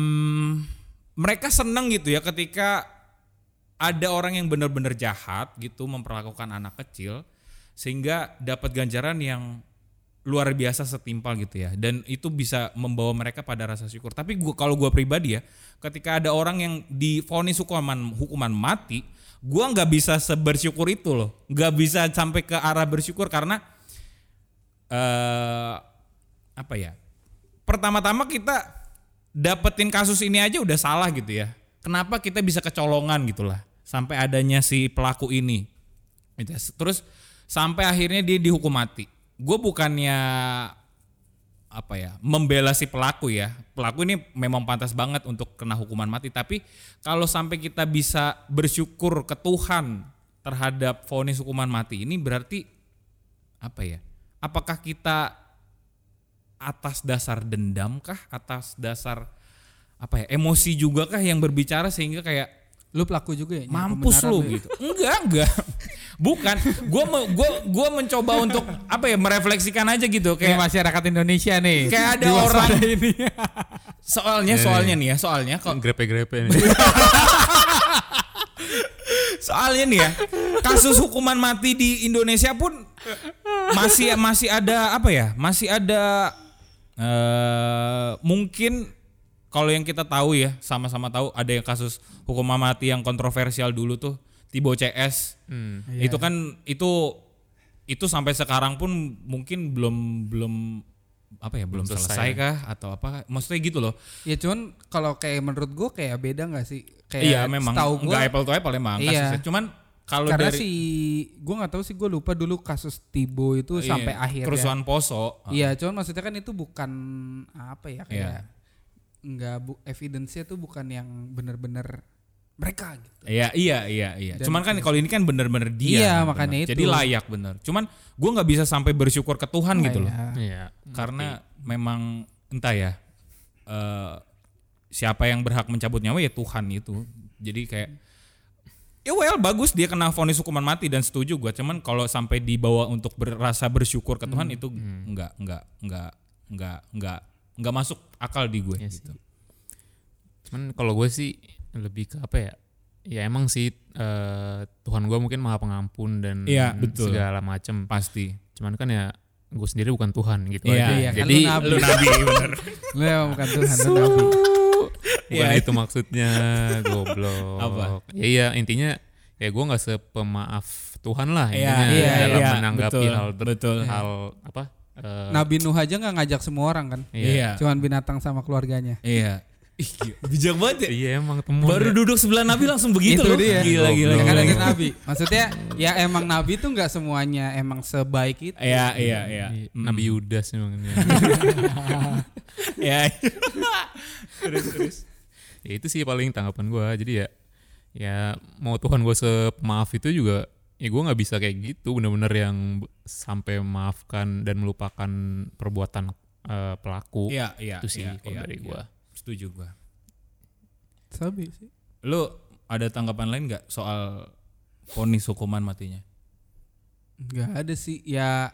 mereka seneng gitu ya ketika ada orang yang benar-benar jahat gitu memperlakukan anak kecil sehingga dapat ganjaran yang luar biasa setimpal gitu ya. Dan itu bisa membawa mereka pada rasa syukur. Tapi gua kalau gua pribadi ya ketika ada orang yang divonis hukuman hukuman mati gua nggak bisa sebersyukur itu loh. Nggak bisa sampai ke arah bersyukur karena eh apa ya pertama-tama kita dapetin kasus ini aja udah salah gitu ya. Kenapa kita bisa kecolongan gitulah sampai adanya si pelaku ini? Gitu ya. terus sampai akhirnya dia dihukum mati gue bukannya apa ya membela si pelaku ya pelaku ini memang pantas banget untuk kena hukuman mati tapi kalau sampai kita bisa bersyukur ke Tuhan terhadap vonis hukuman mati ini berarti apa ya apakah kita atas dasar dendam kah atas dasar apa ya emosi juga kah yang berbicara sehingga kayak Lu pelaku juga ya? mampus lu ya? gitu. Enggak, enggak. Bukan. Gua me- gua gua mencoba untuk apa ya merefleksikan aja gitu Kayak kayak masyarakat Indonesia nih. kayak ada orang ini. soalnya soalnya nih ya, soalnya kok Grepe-grepe nih. soalnya nih ya, kasus hukuman mati di Indonesia pun masih masih ada apa ya? Masih ada eh mungkin kalau yang kita tahu ya, sama-sama tahu ada yang kasus hukuman mati yang kontroversial dulu tuh Tibo CS. Hmm. Itu kan itu itu sampai sekarang pun mungkin belum belum apa ya belum, Belum selesai selesai, ya. kah atau apa maksudnya gitu loh Ya cuman kalau kayak menurut gue kayak beda nggak sih? Kayak iya memang setahu gue nggak apple to apple emang Iya. kasusnya cuman kalau karena dari si gue nggak tahu sih gue lupa dulu kasus Tibo itu iya, sampai akhir ya. kerusuhan poso Iya, cuman maksudnya kan itu bukan apa ya kayak nggak bu evidence-nya tuh bukan yang bener-bener mereka gitu. Iya iya iya iya. Dan Cuman kan kalau ini kan bener-bener dia. Iya, kan, makanya bener. itu. Jadi layak bener. Cuman gua nggak bisa sampai bersyukur ke Tuhan gitu loh. Ya. Iya. Karena memang entah ya. eh, siapa yang berhak mencabut nyawa ya Tuhan itu. Jadi kayak ya well bagus dia kena vonis hukuman mati dan setuju gua. Cuman kalau sampai dibawa untuk berasa bersyukur ke Tuhan itu nggak nggak nggak nggak nggak nggak masuk akal di gue Iya sih. gitu. Cuman kalau gue sih lebih ke apa ya? Ya emang sih eh, Tuhan gue mungkin maha pengampun dan Iya, betul. segala macem. Pasti. Cuman kan ya gue sendiri bukan Tuhan gitu Iya, aja. iya, kan Jadi lu nabi. Lu nabi bener. Lu emang bukan Tuhan, lu nabi. bukan Iya. itu maksudnya goblok. Apa? Ya iya intinya ya gue nggak sepemaaf Tuhan lah Iya, intinya iya, dalam iya, menanggapi betul, hal ter- betul. hal apa? eh, Nabi Nuh aja nggak ngajak semua orang kan. Iya. Cuman binatang sama keluarganya. Iya. Ih, gila. bijak banget ya. Iya emang temen Baru ya. duduk sebelah Nabi langsung begitu Itu loh. dia. Gila gila. Ya kan gila, ada gila. nabi. Maksudnya ya emang nabi tuh nggak semuanya emang sebaik itu. Iya iya iya. Iya, Nabi Yudas memang ini. Iya. terus terus. ya itu sih paling tanggapan gue jadi ya ya mau Tuhan gue sepemaaf itu juga ya gue nggak bisa kayak gitu bener-bener yang sampai memaafkan dan melupakan perbuatan eh, pelaku Iya iya. itu sih iya, kalau iya, dari gue Setuju gua. Sabi sih. Lu ada tanggapan lain nggak soal vonis hukuman matinya? Nggak ada sih. Ya,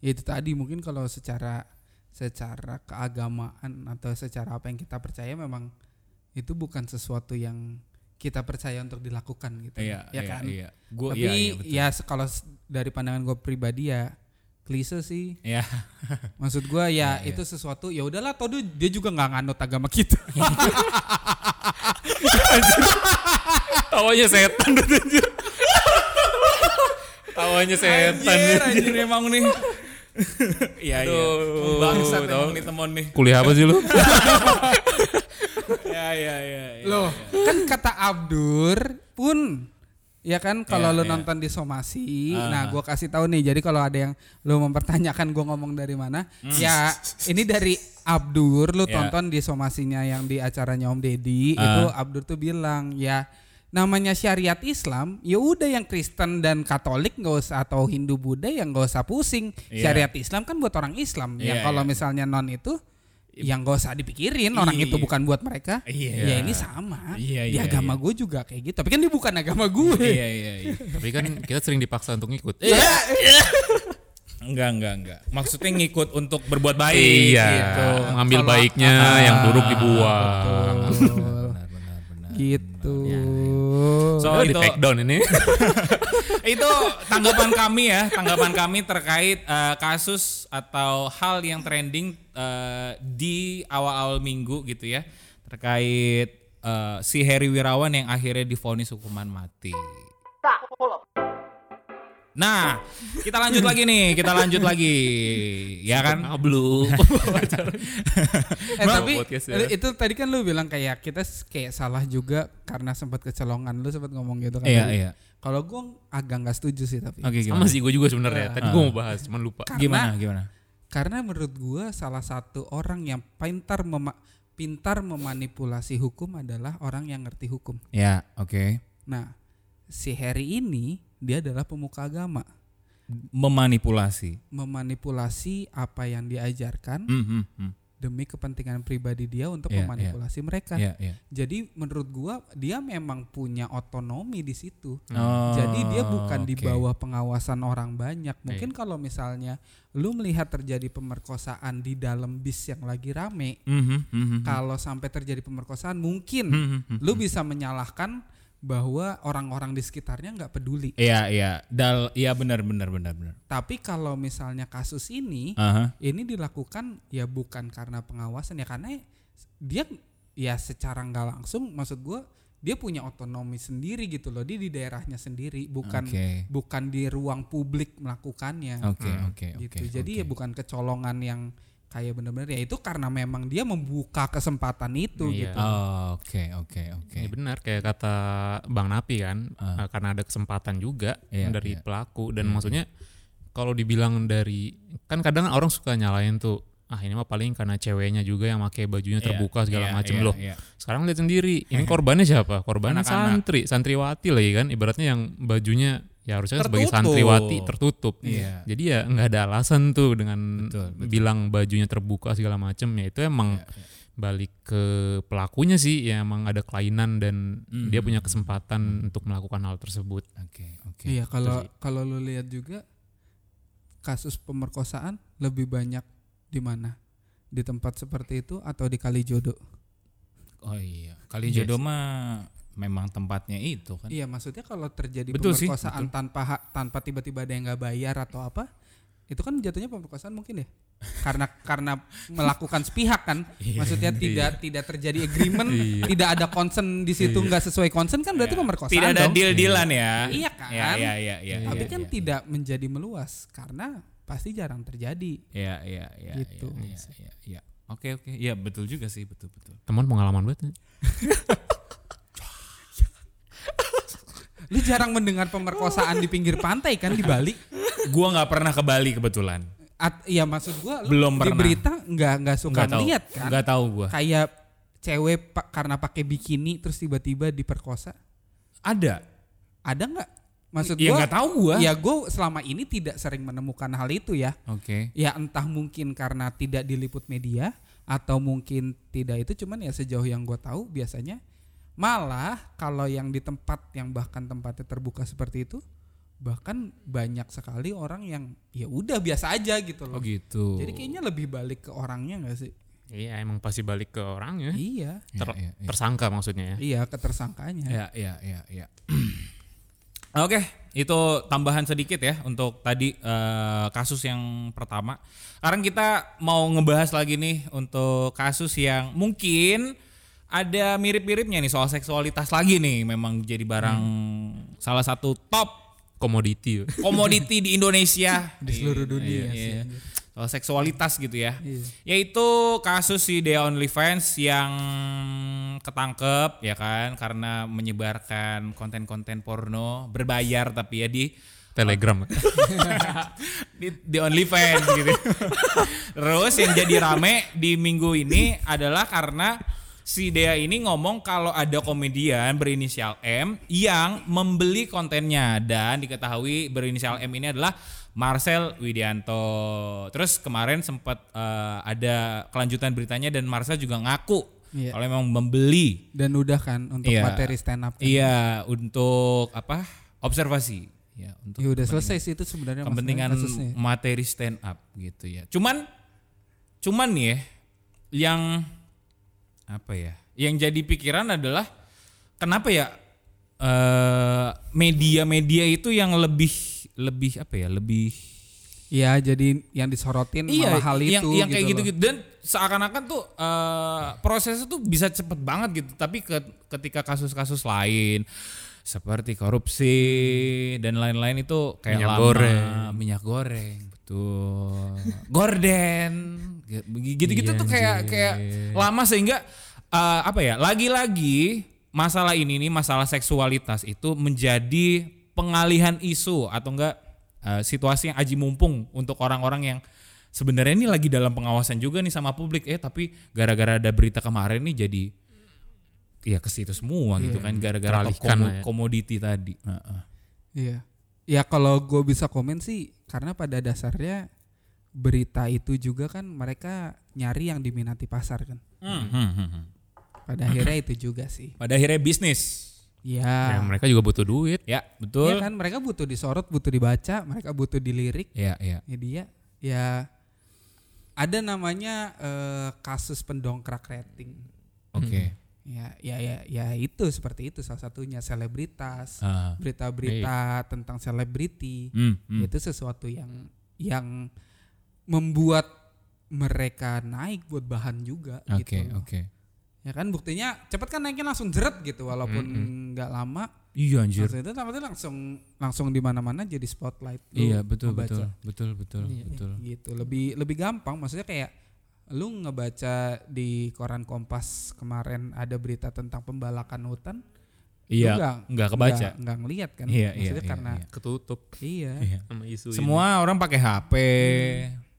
ya itu tadi mungkin kalau secara secara keagamaan atau secara apa yang kita percaya memang itu bukan sesuatu yang kita percaya untuk dilakukan gitu. Iya ya iya kan? iya. Gua Tapi iya, iya, betul. ya kalau dari pandangan gue pribadi ya klise sih. Iya. Maksud gue ya itu sesuatu ya udahlah toh dia- juga nggak nganut agama kita. tawanya setan tawanya setan Anjir, anjir emang nih. Iya iya. Bangsat emang nih temon nih. kuliah apa sih lu Iya iya iya. iya. Loh, kan kata Abdur pun ya kan kalau Iya, lu iya. nonton di Somasi, Ah. nah gua kasih tahu nih. Jadi kalau ada yang lu mempertanyakan gua ngomong dari mana, ya ini dari Abdur lu. Iya. tonton di Somasinya yang di acaranya Om Deddy, Ah. itu Abdur tuh bilang ya namanya syariat Islam, ya udah yang Kristen dan Katolik nggak usah atau Hindu Buddha yang nggak usah pusing. Iya. Syariat Islam kan buat orang Islam. Iya, yang kalau iya. misalnya non itu yang gak usah dipikirin orang Iya. itu bukan buat mereka. Iya. Ya ini sama. Iya, Di iya, agama gue juga kayak gitu. Tapi kan dia bukan agama gue. Iya iya iya. tapi kan kita sering dipaksa untuk ngikut Enggak enggak enggak. Maksudnya ngikut untuk berbuat baik iya gitu. mengambil Kalau- baiknya yang buruk dibuang Betul. Benar benar benar. gitu. So Oh, di itu take down ini. Itu tanggapan kami ya, tanggapan kami terkait eh, kasus atau hal yang trending eh, di awal-awal minggu gitu ya, terkait eh, si Heri Wirawan yang akhirnya divonis hukuman mati. Nah, kita lanjut lagi nih, kita lanjut lagi, ya kan? Ablu Eh tapi ya. eh, itu tadi kan lu bilang kayak kita kayak salah juga karena sempat kecolongan. Lu sempat ngomong gitu kan. Iya tadi. iya. Kalau gue agak nggak setuju sih tapi. Oke sama sih gue juga sebenarnya tadi gue mau bahas cuman lupa Karena- Gimana gimana? Karena menurut gue salah satu orang yang pintar mema- pintar memanipulasi hukum adalah orang yang ngerti hukum. Ya oke. Nah, si Harry ini dia adalah pemuka agama, Memanipulasi. memanipulasi apa yang diajarkan Hmm, hmm, hmm. demi kepentingan pribadi dia untuk Iya, memanipulasi mereka. Iya iya. Jadi menurut gua dia memang punya otonomi di situ. Oh, Jadi dia bukan di oke. bawah pengawasan orang banyak. Mungkin kalau misalnya lu melihat terjadi pemerkosaan di dalam bis yang lagi rame, mhm, mhm. kalau sampai terjadi pemerkosaan mungkin Mhm, mhm. lu bisa menyalahkan bahwa orang-orang di sekitarnya nggak peduli. Iya iya. Dal iya benar benar benar benar. Tapi kalau misalnya kasus ini Aha. ini dilakukan ya bukan karena pengawasan ya karena dia ya secara nggak langsung maksud gua dia punya otonomi sendiri gitu loh dia di daerahnya sendiri bukan Oke. bukan di ruang publik melakukannya Oke, oke, oke. gitu jadi oke. ya bukan kecolongan yang kayak bener-bener ya itu karena memang dia membuka kesempatan itu Iya. gitu Oke, oke, oke. Ya benar kayak kata Bang Napi kan, eh, karena ada kesempatan juga Iya, dari iya. pelaku dan maksudnya kalau dibilang dari kan kadang orang suka nyalain tuh ah ini mah paling karena ceweknya juga yang pakai bajunya Iya, terbuka segala iya, macem iya, loh. iya. Sekarang lihat sendiri, ini korbannya siapa? Korbannya santri, santriwati lagi kan, ibaratnya yang bajunya ya harusnya kan sebagai Tertutup. santriwati tertutup. Iya. Jadi ya nggak ada alasan tuh dengan Betul, betul. bilang bajunya terbuka segala macem ya itu emang Iya, balik ke pelakunya sih ya emang ada kelainan dan Hmm. dia punya kesempatan untuk melakukan hal tersebut. Oke, oke. iya kalau kalau lu lihat juga kasus pemerkosaan lebih banyak di mana di tempat seperti itu atau di Kalijodo Oh iya, kali Yes. jodoh mah memang tempatnya itu kan. Iya maksudnya kalau terjadi Betul sih, pemerkosaan tanpa hak tanpa tiba-tiba ada yang nggak bayar atau apa itu kan jatuhnya pemerkosaan mungkin ya karena karena melakukan sepihak kan maksudnya tidak tidak terjadi agreement tidak ada concern di situ nggak sesuai concern kan berarti pemerkosaan Tidak ada dong. deal-dealan ya. Iya kan? Iya, iya, iya, iya. tapi iya, kan iya. tidak menjadi meluas karena pasti jarang terjadi Iya, iya, iya. Gitu. Iya, iya, iya. Oke, oke. Iya, betul juga sih, betul, betul. Teman pengalaman banget. lu jarang mendengar pemerkosaan di pinggir pantai kan di Bali Gua nggak pernah ke Bali kebetulan. At, ya maksud gua lu Belum di pernah. berita nggak nggak suka Nggak tahu. lihat kan Nggak tahu gua. kayak cewek pak karena pakai bikini terus tiba-tiba diperkosa Ada. ada nggak maksud Ya gua nggak tahu gua. ya gue selama ini tidak sering menemukan hal itu ya Oke. ya entah mungkin karena tidak diliput media atau mungkin tidak itu cuman ya sejauh yang gue tahu biasanya malah kalau yang di tempat yang bahkan tempatnya terbuka seperti itu bahkan banyak sekali orang yang ya udah biasa aja gitu Oh loh gitu. jadi kayaknya lebih balik ke orangnya nggak sih Iya emang pasti balik ke orangnya. iya Iya, Ter- iya, iya. Tersangka maksudnya ya. iya ketersangkanya Ya, ya, ya, ya. Oke, itu tambahan sedikit ya untuk tadi eh, kasus yang pertama. Sekarang kita mau ngebahas lagi nih untuk kasus yang mungkin ada mirip-miripnya nih soal seksualitas lagi nih. Memang jadi barang salah satu top Komoditi. komoditi di Indonesia Di seluruh dunia Iya, sih, iya. anjir. Soal seksualitas gitu ya. Iya. Yaitu kasus si Dea OnlyFans yang ketangkep ya kan karena menyebarkan konten-konten porno berbayar tapi ya di Telegram. di, di OnlyFans gitu. Terus yang jadi rame di minggu ini adalah karena si Dea ini ngomong kalau ada komedian berinisial M yang membeli kontennya dan diketahui berinisial M ini adalah Marcel Widianto. Terus kemarin sempat eh, ada kelanjutan beritanya dan Marcel juga ngaku Iya. kalau memang membeli dan udah kan untuk Iya. materi stand up kan. iya untuk apa? observasi. Ya, untuk ya udah selesai sih itu sebenarnya kepentingan materi stand up gitu ya. Cuman cuman nih ya yang apa ya? Yang jadi pikiran adalah kenapa ya eh, media-media itu yang lebih lebih apa ya? Lebih Iya, jadi yang disorotin malah hal yang, itu yang kayak gitu gitu-gitu dan seakan-akan tuh eh, prosesnya tuh bisa cepet banget gitu. Tapi ke- ketika kasus-kasus lain seperti korupsi dan lain-lain itu kayak Minyak lama, goreng. minyak goreng, betul, gorden, gitu-gitu Iya, tuh kayak anjir. kayak lama sehingga eh, apa ya? Lagi-lagi masalah ini nih masalah seksualitas itu menjadi pengalihan isu atau enggak eh, situasi yang aji mumpung untuk orang-orang yang sebenarnya ini lagi dalam pengawasan juga nih sama publik eh tapi gara-gara ada berita kemarin nih jadi ya ke situ semua gitu kan gara-gara top Teralihkan komo- ya. komoditi tadi. Heeh. Iya. Ya kalau gue bisa komen sih karena pada dasarnya berita itu juga kan mereka nyari yang diminati pasar kan. Hmm, hmm, hmm, hmm. Pada akhirnya itu juga sih. Pada akhirnya bisnis. Ya, Ya. mereka juga butuh duit. Ya, betul. Iya kan mereka butuh disorot, butuh dibaca, mereka butuh dilirik Ya, ya. media. Ya ada namanya eh, kasus pendongkrak rating. Oke. Ya, ya, ya, ya itu seperti itu salah satunya selebritas, Ah. berita-berita tentang selebriti. Hmm, hmm. itu sesuatu yang yang membuat mereka naik buat bahan juga Oke, gitu oke. Ya kan buktinya cepet kan naiknya langsung jeret gitu walaupun nggak lama. Iya anjir. Langsung itu tapi langsung langsung di mana-mana jadi spotlight. Lu Iya betul ngebaca. betul betul betul betul. Gitu. Lebih lebih gampang maksudnya kayak lu ngebaca di koran Kompas kemarin ada berita tentang pembalakan hutan. lu Iya nggak nggak kebaca. nggak- ngelihat kan. Iya, iya, maksudnya iya, karena iya. Ketutup iya. Iya. sama isu ini. Semua orang pakai HP,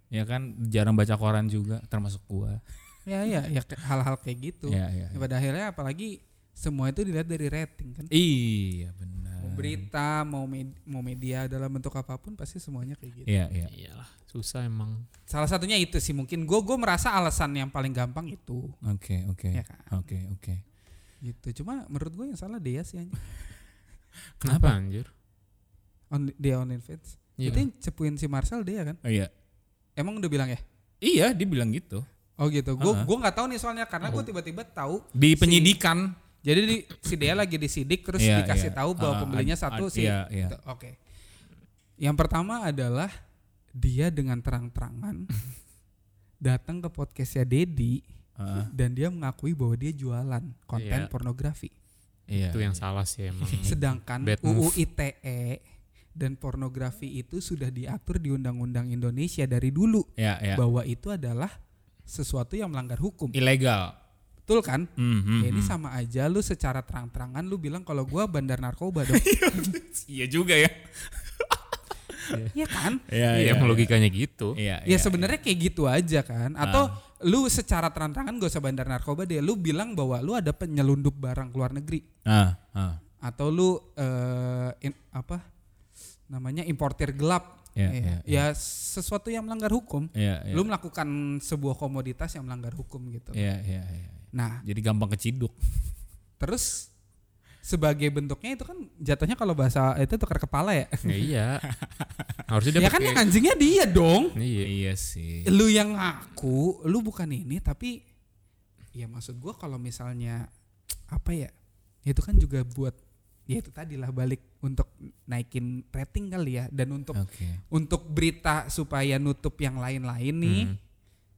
ya kan jarang baca koran juga, termasuk gua. Ya ya ya hal-hal kayak gitu. Iya iya. Ya, pada akhirnya apalagi semua itu dilihat dari rating kan. Iya benar. Mau berita, mau med- mau media dalam bentuk apa pun pasti semuanya kayak gitu. Iya iya. Iyalah, susah emang. Salah satunya itu sih mungkin gue gue merasa alasan yang paling gampang itu Oke oke. Ya kan? Oke oke. gitu. Cuma menurut gue yang salah dia sih anjing. Kenapa anjir? On, dia on fans. Iya. Itu yang cepuin si Marcel dia kan? Oh, iya. Emang udah bilang ya? Iya dia bilang gitu. Oh gitu. Gue Uh-uh. gue nggak tahu nih soalnya karena gue tiba-tiba tahu. Di si- penyidikan. Jadi di, si Dea lagi disidik terus Iya, dikasih iya. tahu bahwa Ah, pembelinya satu ad- sih. iya, iya. Gitu. Oke. Yang pertama adalah dia dengan terang-terangan datang ke podcastnya Dedi Heeh. dan dia mengakui bahwa dia jualan konten Iya. pornografi. Iya. itu yang salah sih emang. Sedangkan Bad UU. ITE dan pornografi itu sudah diatur di Undang-Undang Indonesia dari dulu Iya iya. bahwa itu adalah sesuatu yang melanggar hukum. Ilegal. Betul kan? Hmm, hmm, Ya, ini hmm. sama aja lu secara terang-terangan lu bilang kalau gua bandar narkoba dong. Iya juga ya. Iya kan? Iya Iya, emang logikanya gitu. Iya. Ya iya, sebenarnya kayak gitu aja kan. Atau lu secara terang-terangan gak usah bandar narkoba deh. Lu bilang bahwa lu ada penyelundup barang ke luar negeri. Ah, ah. Atau lu eh, in- apa namanya importir gelap. Iya, Ya, iya, ya sesuatu yang melanggar hukum. Iya, iya. Lu melakukan sebuah komoditas yang melanggar hukum gitu. Iya, iya, iya. Nah, Jadi gampang keciduk. terus sebagai bentuknya itu kan jatuhnya kalau bahasa itu tukar kepala ya. Ya, iya. Harusnya dia ya kan yang anjingnya dia dong. Iya. Iya sih. Lu yang ngaku, lu bukan ini tapi ya maksud gua kalau misalnya apa ya? Itu kan juga buat ya itu tadi lah balik untuk naikin rating kali ya dan untuk Oke. untuk berita supaya nutup yang lain-lain nih. Hmm.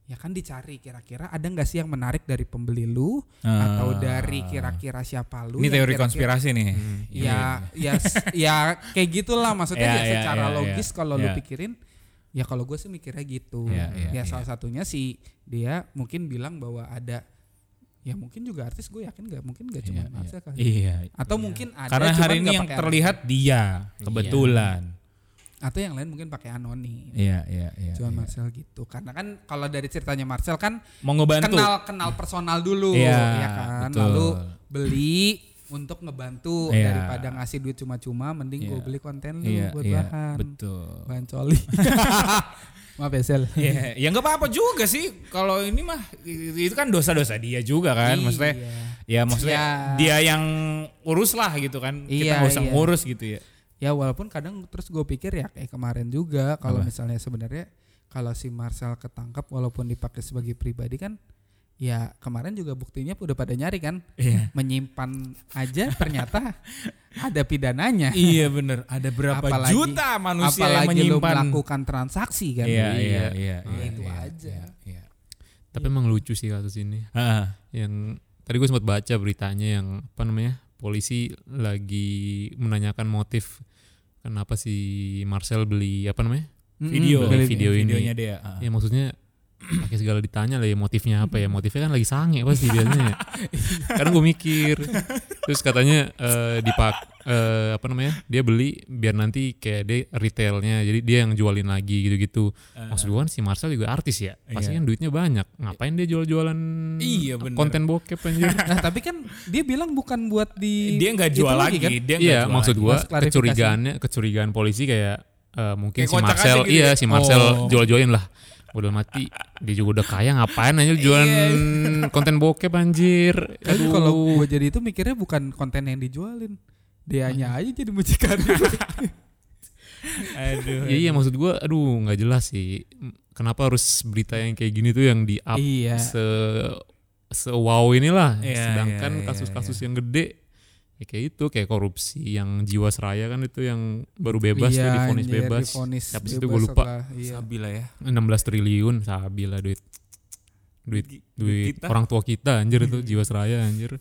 Ya kan dicari kira-kira ada nggak sih yang menarik dari pembeli lu Ah. atau dari kira-kira siapa lu? Ini teori kira-kira- konspirasi nih. Hmm. ya ya s- ya kayak gitulah maksudnya Ya, ya, ya, secara ya, logis kalau lu ya. pikirin ya kalau gue sih mikirnya gitu Ya, ya, ya, ya. salah satunya sih dia mungkin bilang bahwa ada ya mungkin juga artis gue yakin nggak mungkin nggak cuma Iya, Marcel kali Iya. atau mungkin ada Karena hari ini yang terlihat dia kebetulan. anonim. atau yang lain mungkin pakai anonim Iya, iya, iya. cuma iya. Marcel gitu karena kan kalau dari ceritanya Marcel kan Mau ngebantu. kenal kenal personal dulu Iya, ya kan betul. lalu beli untuk ngebantu Iya. daripada ngasih duit cuma-cuma mending gue Iya. beli konten lu Iya, buat iya, bahan betul. bahan coli maaf ya Sel Iya, ya nggak apa-apa juga sih. Kalau ini mah itu kan dosa-dosa dia juga kan, maksudnya. Iya. Ya maksudnya Ya. dia yang urus lah gitu kan. Kita Iya, nggak usah iya. ngurus gitu ya. ya walaupun kadang terus gue pikir ya kayak kemarin juga kalau misalnya sebenarnya kalau si Marcel ketangkap walaupun dipakai sebagai pribadi kan ya kemarin juga buktinya udah pada nyari kan Iya. menyimpan aja ternyata ada pidananya iya bener. Ada berapa Apalagi- juta manusia yang apalagi lu menyimpan. melakukan transaksi kan Iya, iya, Iya. iya. Ya, iya, itu iya, aja. iya, iya. Tapi emang lucu sih kasus ini. Ah, Yang tadi gue sempat baca beritanya yang apa namanya? Polisi lagi menanyakan motif kenapa si Marcel beli apa namanya? Video, beli video, video ini. videonya dia. ah. Ya maksudnya pakai segala ditanya lah ya motifnya apa ya motifnya kan lagi sange pasti biasanya kadang gue mikir terus katanya eh, dipak eh, apa namanya dia beli biar nanti kayak dia retailnya jadi dia yang jualin lagi gitu-gitu maksud gue kan si Marcel juga artis ya pasti Iya. kan duitnya banyak ngapain dia jual-jualan Iya, bener. konten bokep anjir Nah tapi kan dia bilang bukan buat di Dia nggak jual lagi, kan? dia iya jual maksud klarifikasi. kecurigaannya kecurigaan polisi kayak eh, mungkin Kayak si Marcel gitu iya ya? si Marcel Oh. jual-jualin lah udah mati dia juga udah kaya ngapain aja jualan konten bokep anjir Tapi Aduh. kalau gue jadi itu mikirnya bukan konten yang dijualin. Dianya aja jadi mucikari. Aduh. Iya iya maksud gua aduh nggak jelas sih kenapa harus berita yang kayak gini tuh yang di up iya. se se wow inilah Iya, sedangkan iya, iya, kasus-kasus yang gede ya kayak itu kayak korupsi yang jiwasraya kan itu yang baru bebas tuh Iya, difonis anjir, bebas Habis itu gua lupa. setelah- iya. Sabi lah ya. 16 triliun sabi lah duit duit Duit duit kita. orang tua kita anjir itu jiwasraya anjir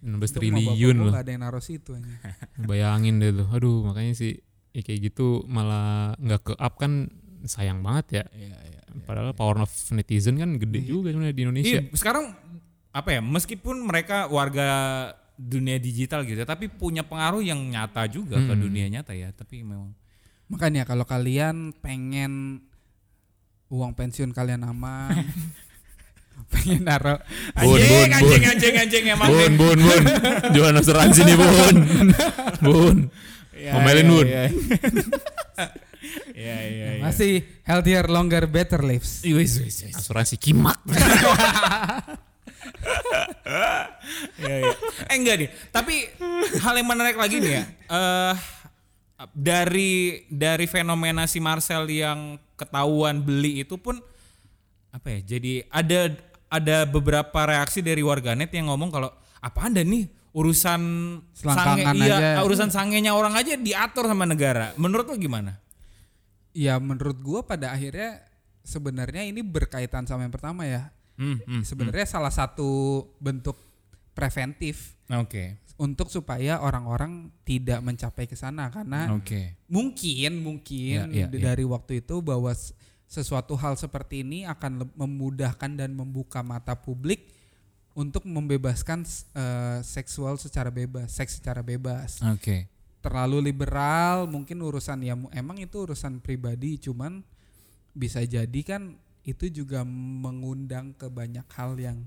16 Untung mah triliun loh ada yang naruh situ aja. bayangin deh tuh aduh makanya sih ya kayak gitu malah nggak ke up kan sayang banget ya Iya, iya. padahal power of netizen kan gede juga sebenarnya di Indonesia Iya, sekarang apa ya? Meskipun mereka warga dunia digital gitu, ya, tapi punya pengaruh yang nyata juga ke Hmm. dunia nyata ya. Tapi memang Makanya kalau kalian pengen uang pensiun kalian aman, pengen naruh Bun, bun, anjing, bun. anjing, anjing, emang bun bun bun jualan asuransi nih bun bun Iya, Ngomelin, iya, Bun. Iya, iya, iya. iya. masih healthier, longer, better lives. Ih, wis, wis, wis. asuransi kimak Iya, iya. Eh enggak nih, tapi hal yang menarik lagi nih ya. eh dari dari fenomena si Marcel yang ketahuan beli itu pun apa ya? Jadi ada ada beberapa reaksi dari warganet yang ngomong kalau apa anda nih urusan Selangkangan iya, aja. urusan sangenya orang aja diatur sama negara. Menurut lo gimana? Ya menurut gua pada akhirnya sebenarnya ini berkaitan sama yang pertama ya. Hmm, hmm, Sebenarnya salah satu bentuk preventif Oke. untuk supaya orang-orang tidak mencapai ke sana karena Oke. mungkin mungkin ya, di- ya. dari waktu itu bahwa sesuatu hal seperti ini akan memudahkan dan membuka mata publik untuk membebaskan eh, seksual secara bebas, seks secara bebas. Oke. Terlalu liberal mungkin urusan ya emang itu urusan pribadi cuman bisa jadi kan itu juga mengundang ke banyak hal yang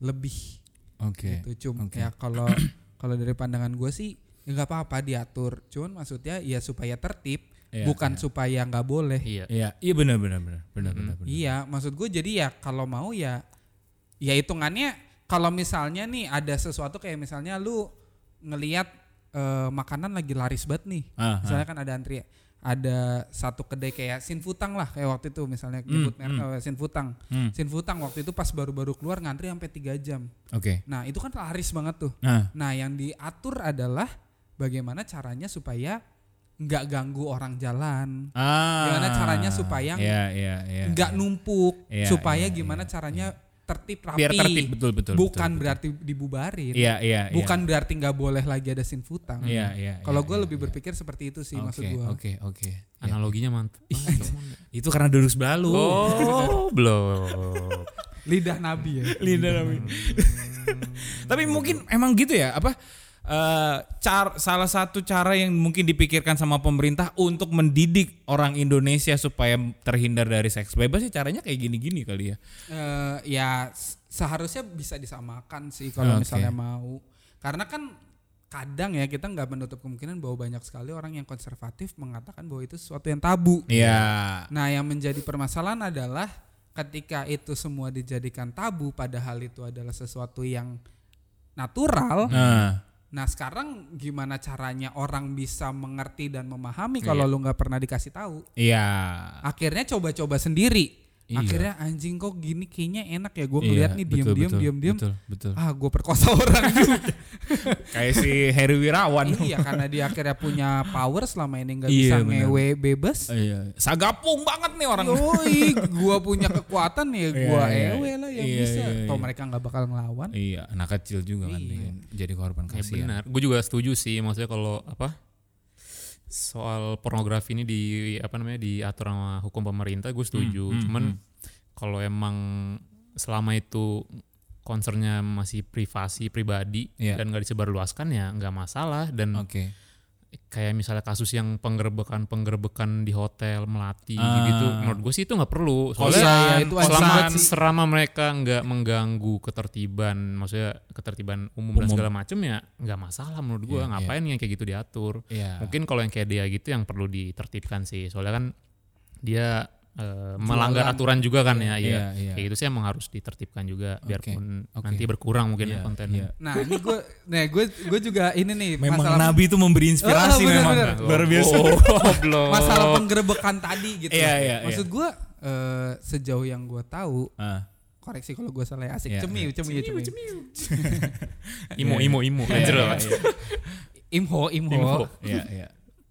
lebih Oke. gitu cuma oke. ya kalau kalau dari pandangan gue sih ya nggak apa-apa diatur cuman maksudnya ya supaya tertib Iya, bukan iya. supaya nggak boleh iya Iya, iya benar benar benar benar benar. benar. iya maksud gue jadi ya kalau mau ya ya hitungannya kalau misalnya nih ada sesuatu kayak misalnya lu ngelihat eh, makanan lagi laris banget nih Ah, misalnya kan ada antri ada satu kedai kayak Sinfutang lah kayak waktu itu misalnya nyebut merek eh, Sinfutang Hmm. Sinfutang waktu itu pas baru-baru keluar ngantri sampai tiga jam Oke. nah itu kan laris banget tuh Nah, Nah, yang diatur adalah bagaimana caranya supaya nggak ganggu orang jalan. ah. Gimana caranya supaya Iya, iya, iya. nggak numpuk, Iya, supaya iya, gimana iya, caranya tertib rapi. Biar tertib betul betul. Bukan betul, betul. berarti dibubarin. Iya, iya, iya. Bukan berarti nggak boleh lagi ada sinfutang. Iya, iya. Kalau iya, gue iya, lebih iya. berpikir seperti itu sih Oke, maksud gue. Oke, oke. Ya. analoginya mantap Itu karena duduk sebelah lu. oh belum Lidah nabi ya. Lidah Nabi. Tapi mungkin emang gitu ya, apa? Eh, car salah satu cara yang mungkin dipikirkan sama pemerintah untuk mendidik orang Indonesia supaya terhindar dari seks bebas sih caranya kayak gini-gini kali ya. Eh, ya seharusnya bisa disamakan sih kalau Oke. misalnya mau karena kan kadang ya kita nggak menutup kemungkinan bahwa banyak sekali orang yang konservatif mengatakan bahwa itu sesuatu yang tabu Iya. nah yang menjadi permasalahan adalah ketika itu semua dijadikan tabu padahal itu adalah sesuatu yang natural Nah, nah sekarang gimana caranya orang bisa mengerti dan memahami kalau lu nggak pernah dikasih tahu? Iya. akhirnya coba-coba sendiri Iya. akhirnya anjing kok gini kayaknya enak ya gue Iya, ngeliat nih betul, diem diem betul, diem diem Betul, betul. ah gue perkosa orang juga Kayak si Heri Wirawan. iya karena dia akhirnya punya power selama ini nggak Iya, bisa ngewe bebas Iya. Sagapung banget nih orang. Yoi, gue punya kekuatan ya gue Iya, iya. ewe lah yang Iya, bisa. iya, Toh iya. mereka nggak bakal ngelawan. Iya, anak kecil juga kan Iya. jadi korban Ya kasihan. benar. Gue juga setuju sih maksudnya kalau apa soal pornografi ini di apa namanya diatur sama hukum pemerintah gue setuju. Hmm, hmm, Cuman hmm. kalau emang selama itu concernnya masih privasi pribadi Iya. dan gak disebarluaskan ya nggak masalah dan Oke. Kayak misalnya kasus yang penggerbekan penggerbekan di hotel melati Ah. gitu menurut gue sih itu nggak perlu Kosan, soalnya itu kosan. selama banget sih. selama mereka nggak mengganggu ketertiban maksudnya ketertiban umum, dan Umum. segala macam ya nggak masalah menurut gue Iya, ngapain yang kayak gitu diatur Iya. mungkin kalau yang kayak dia gitu yang perlu ditertibkan sih soalnya kan dia eh, melanggar aturan juga kan ya Iya, iya iya. kayak gitu sih emang harus ditertibkan juga biarpun oke. nanti berkurang mungkin Iya, ya kontennya iya. Nah ini gue, nah gue gue juga ini nih Memang masalah Nabi itu memberi inspirasi Oh, bener, memang. bener. Luar biasa. belum masalah penggerebekan tadi gitu. Iya, iya, Maksud gue eh, sejauh yang gue tahu Ah, koreksi kalau gue salah ya asik Iya, cemiu cemiu cemiu. imo imo imo Iya, iya, iya. Imho imho. Imho. Iya, iya.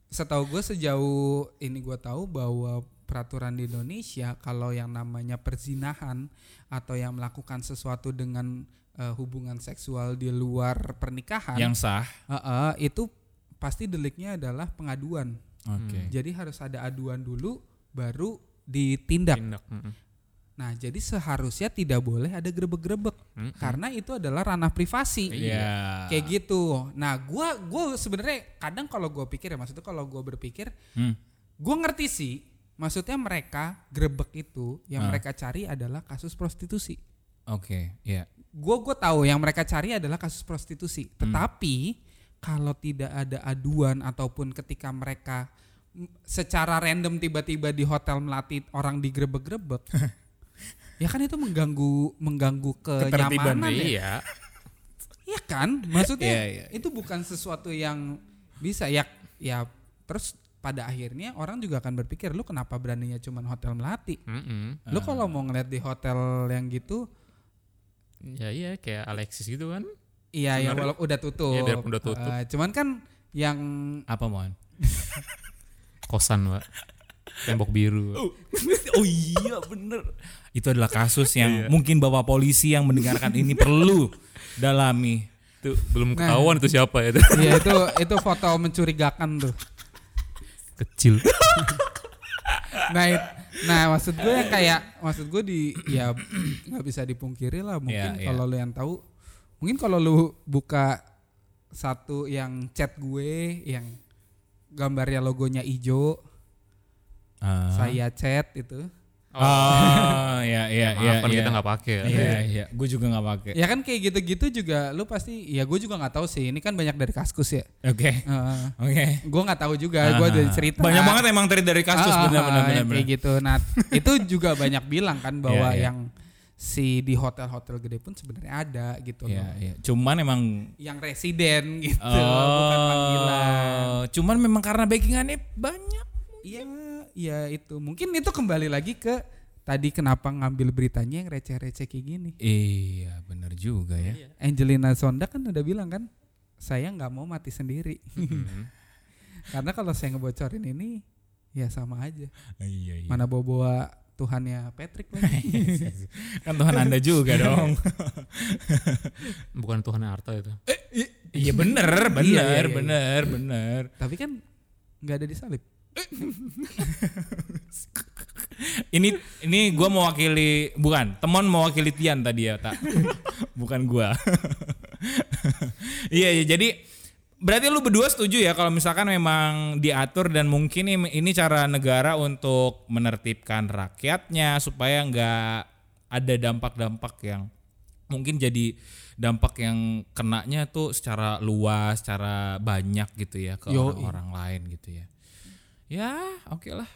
Setahu gue sejauh ini gue tahu bahwa peraturan di Indonesia kalau yang namanya perzinahan atau yang melakukan sesuatu dengan eh, hubungan seksual di luar pernikahan Yang sah. eh, eh, itu pasti deliknya adalah pengaduan. Oke. Jadi harus ada aduan dulu baru ditindak. Tindak. Nah, jadi seharusnya tidak boleh ada grebek-grebek Mm-mm. karena itu adalah ranah privasi. Iya. Kayak gitu. Nah, gua gua sebenarnya kadang kalau gua pikir ya maksudnya kalau gua berpikir Hmm. gua ngerti sih. Maksudnya mereka grebek itu yang Ah. mereka cari adalah kasus prostitusi. Oke, iya. Gue gue tahu yang mereka cari adalah kasus prostitusi. Hmm. Tetapi kalau tidak ada aduan ataupun ketika mereka secara random tiba-tiba di hotel melati orang digrebek-grebek, ya kan itu mengganggu mengganggu kenyamanan ya. Iya. Iya kan? Maksudnya Iya, iya. itu bukan sesuatu yang bisa ya ya terus pada akhirnya orang juga akan berpikir lu kenapa beraninya cuman hotel melati? Mm-mm. Lu kalau mau ngeliat di hotel yang gitu Ya iya kayak Alexis gitu kan. Iya, ya walaupun udah tutup. Iya, biarpun udah tutup. Eh, cuman kan yang Apa mohon? Kosan, Pak. Tembok biru. oh iya bener. Itu adalah kasus yang mungkin bapak polisi yang mendengarkan ini perlu dalami. Itu belum Nah. ketahuan itu siapa ya itu. Iya itu itu foto mencurigakan tuh. Kecil. Nah, it- nah maksud gue yang kayak maksud gue di ya nggak bisa dipungkiri lah mungkin Iya, iya. kalau lu yang tahu mungkin kalau lu buka satu yang chat gue yang gambarnya logonya ijo Ah. saya chat itu Oh, ya ya ya. Maaf kan ya. kita nggak pakai ya. Iya iya, gue juga nggak pakai. ya kan kayak gitu-gitu juga lu pasti ya gue juga nggak tahu sih ini kan banyak dari kaskus ya Oke. Heeh. Oke. gue nggak taau juga gue dari cerita Banyak banget emang dari kasus Ah, benar ah, benar kayak gitu nah itu juga banyak bilang kan bahwa Iya, iya. yang si di hotel-hotel gede pun sebenarnya ada gitu Iya loh iya. Cuman emang yang residen gitu bukan panggilan Oh, cuman memang karena backingannya banyak. Iya iya itu mungkin itu kembali lagi ke tadi kenapa ngambil beritanya yang receh-receh kayak gini Iya, benar juga ya. Angelina Sonda kan udah bilang kan saya nggak mau mati sendiri Hmm. karena kalau saya ngebocorin ini ya sama aja Iya iya. mana bawa Tuhannya Patrick lagi Kan Tuhan Anda juga dong. Bukan Tuhan harta itu. iya bener, bener, Iya, iya, iya. bener, bener. tapi kan nggak ada di salib Ini ini gua mewakili bukan, teman mewakili Tian tadi ya, tak. bukan gua. iya, iya, jadi berarti lu berdua setuju ya kalau misalkan memang diatur dan mungkin ini, ini cara negara untuk menertibkan rakyatnya supaya nggak ada dampak-dampak yang mungkin jadi dampak yang kenanya tuh secara luas, secara banyak gitu ya ke orang-orang lain gitu ya. Ya, oke lah.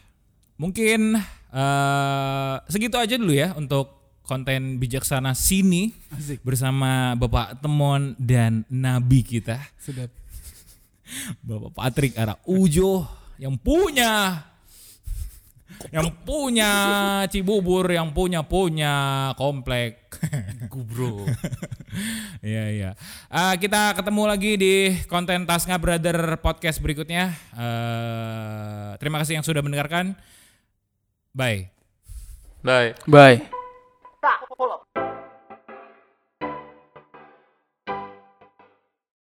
Mungkin eh segitu aja dulu ya untuk konten bijaksana sini Asik. bersama Bapak Temon dan Nabi kita, sudah Bapak Patrick Ara Ujo yang punya yang punya Cibubur, yang punya punya komplek. Gubro. Iya iya. Eh, kita ketemu lagi di konten Tasnya Brother podcast berikutnya. Eh, terima kasih yang sudah mendengarkan. Bye. Bye. bye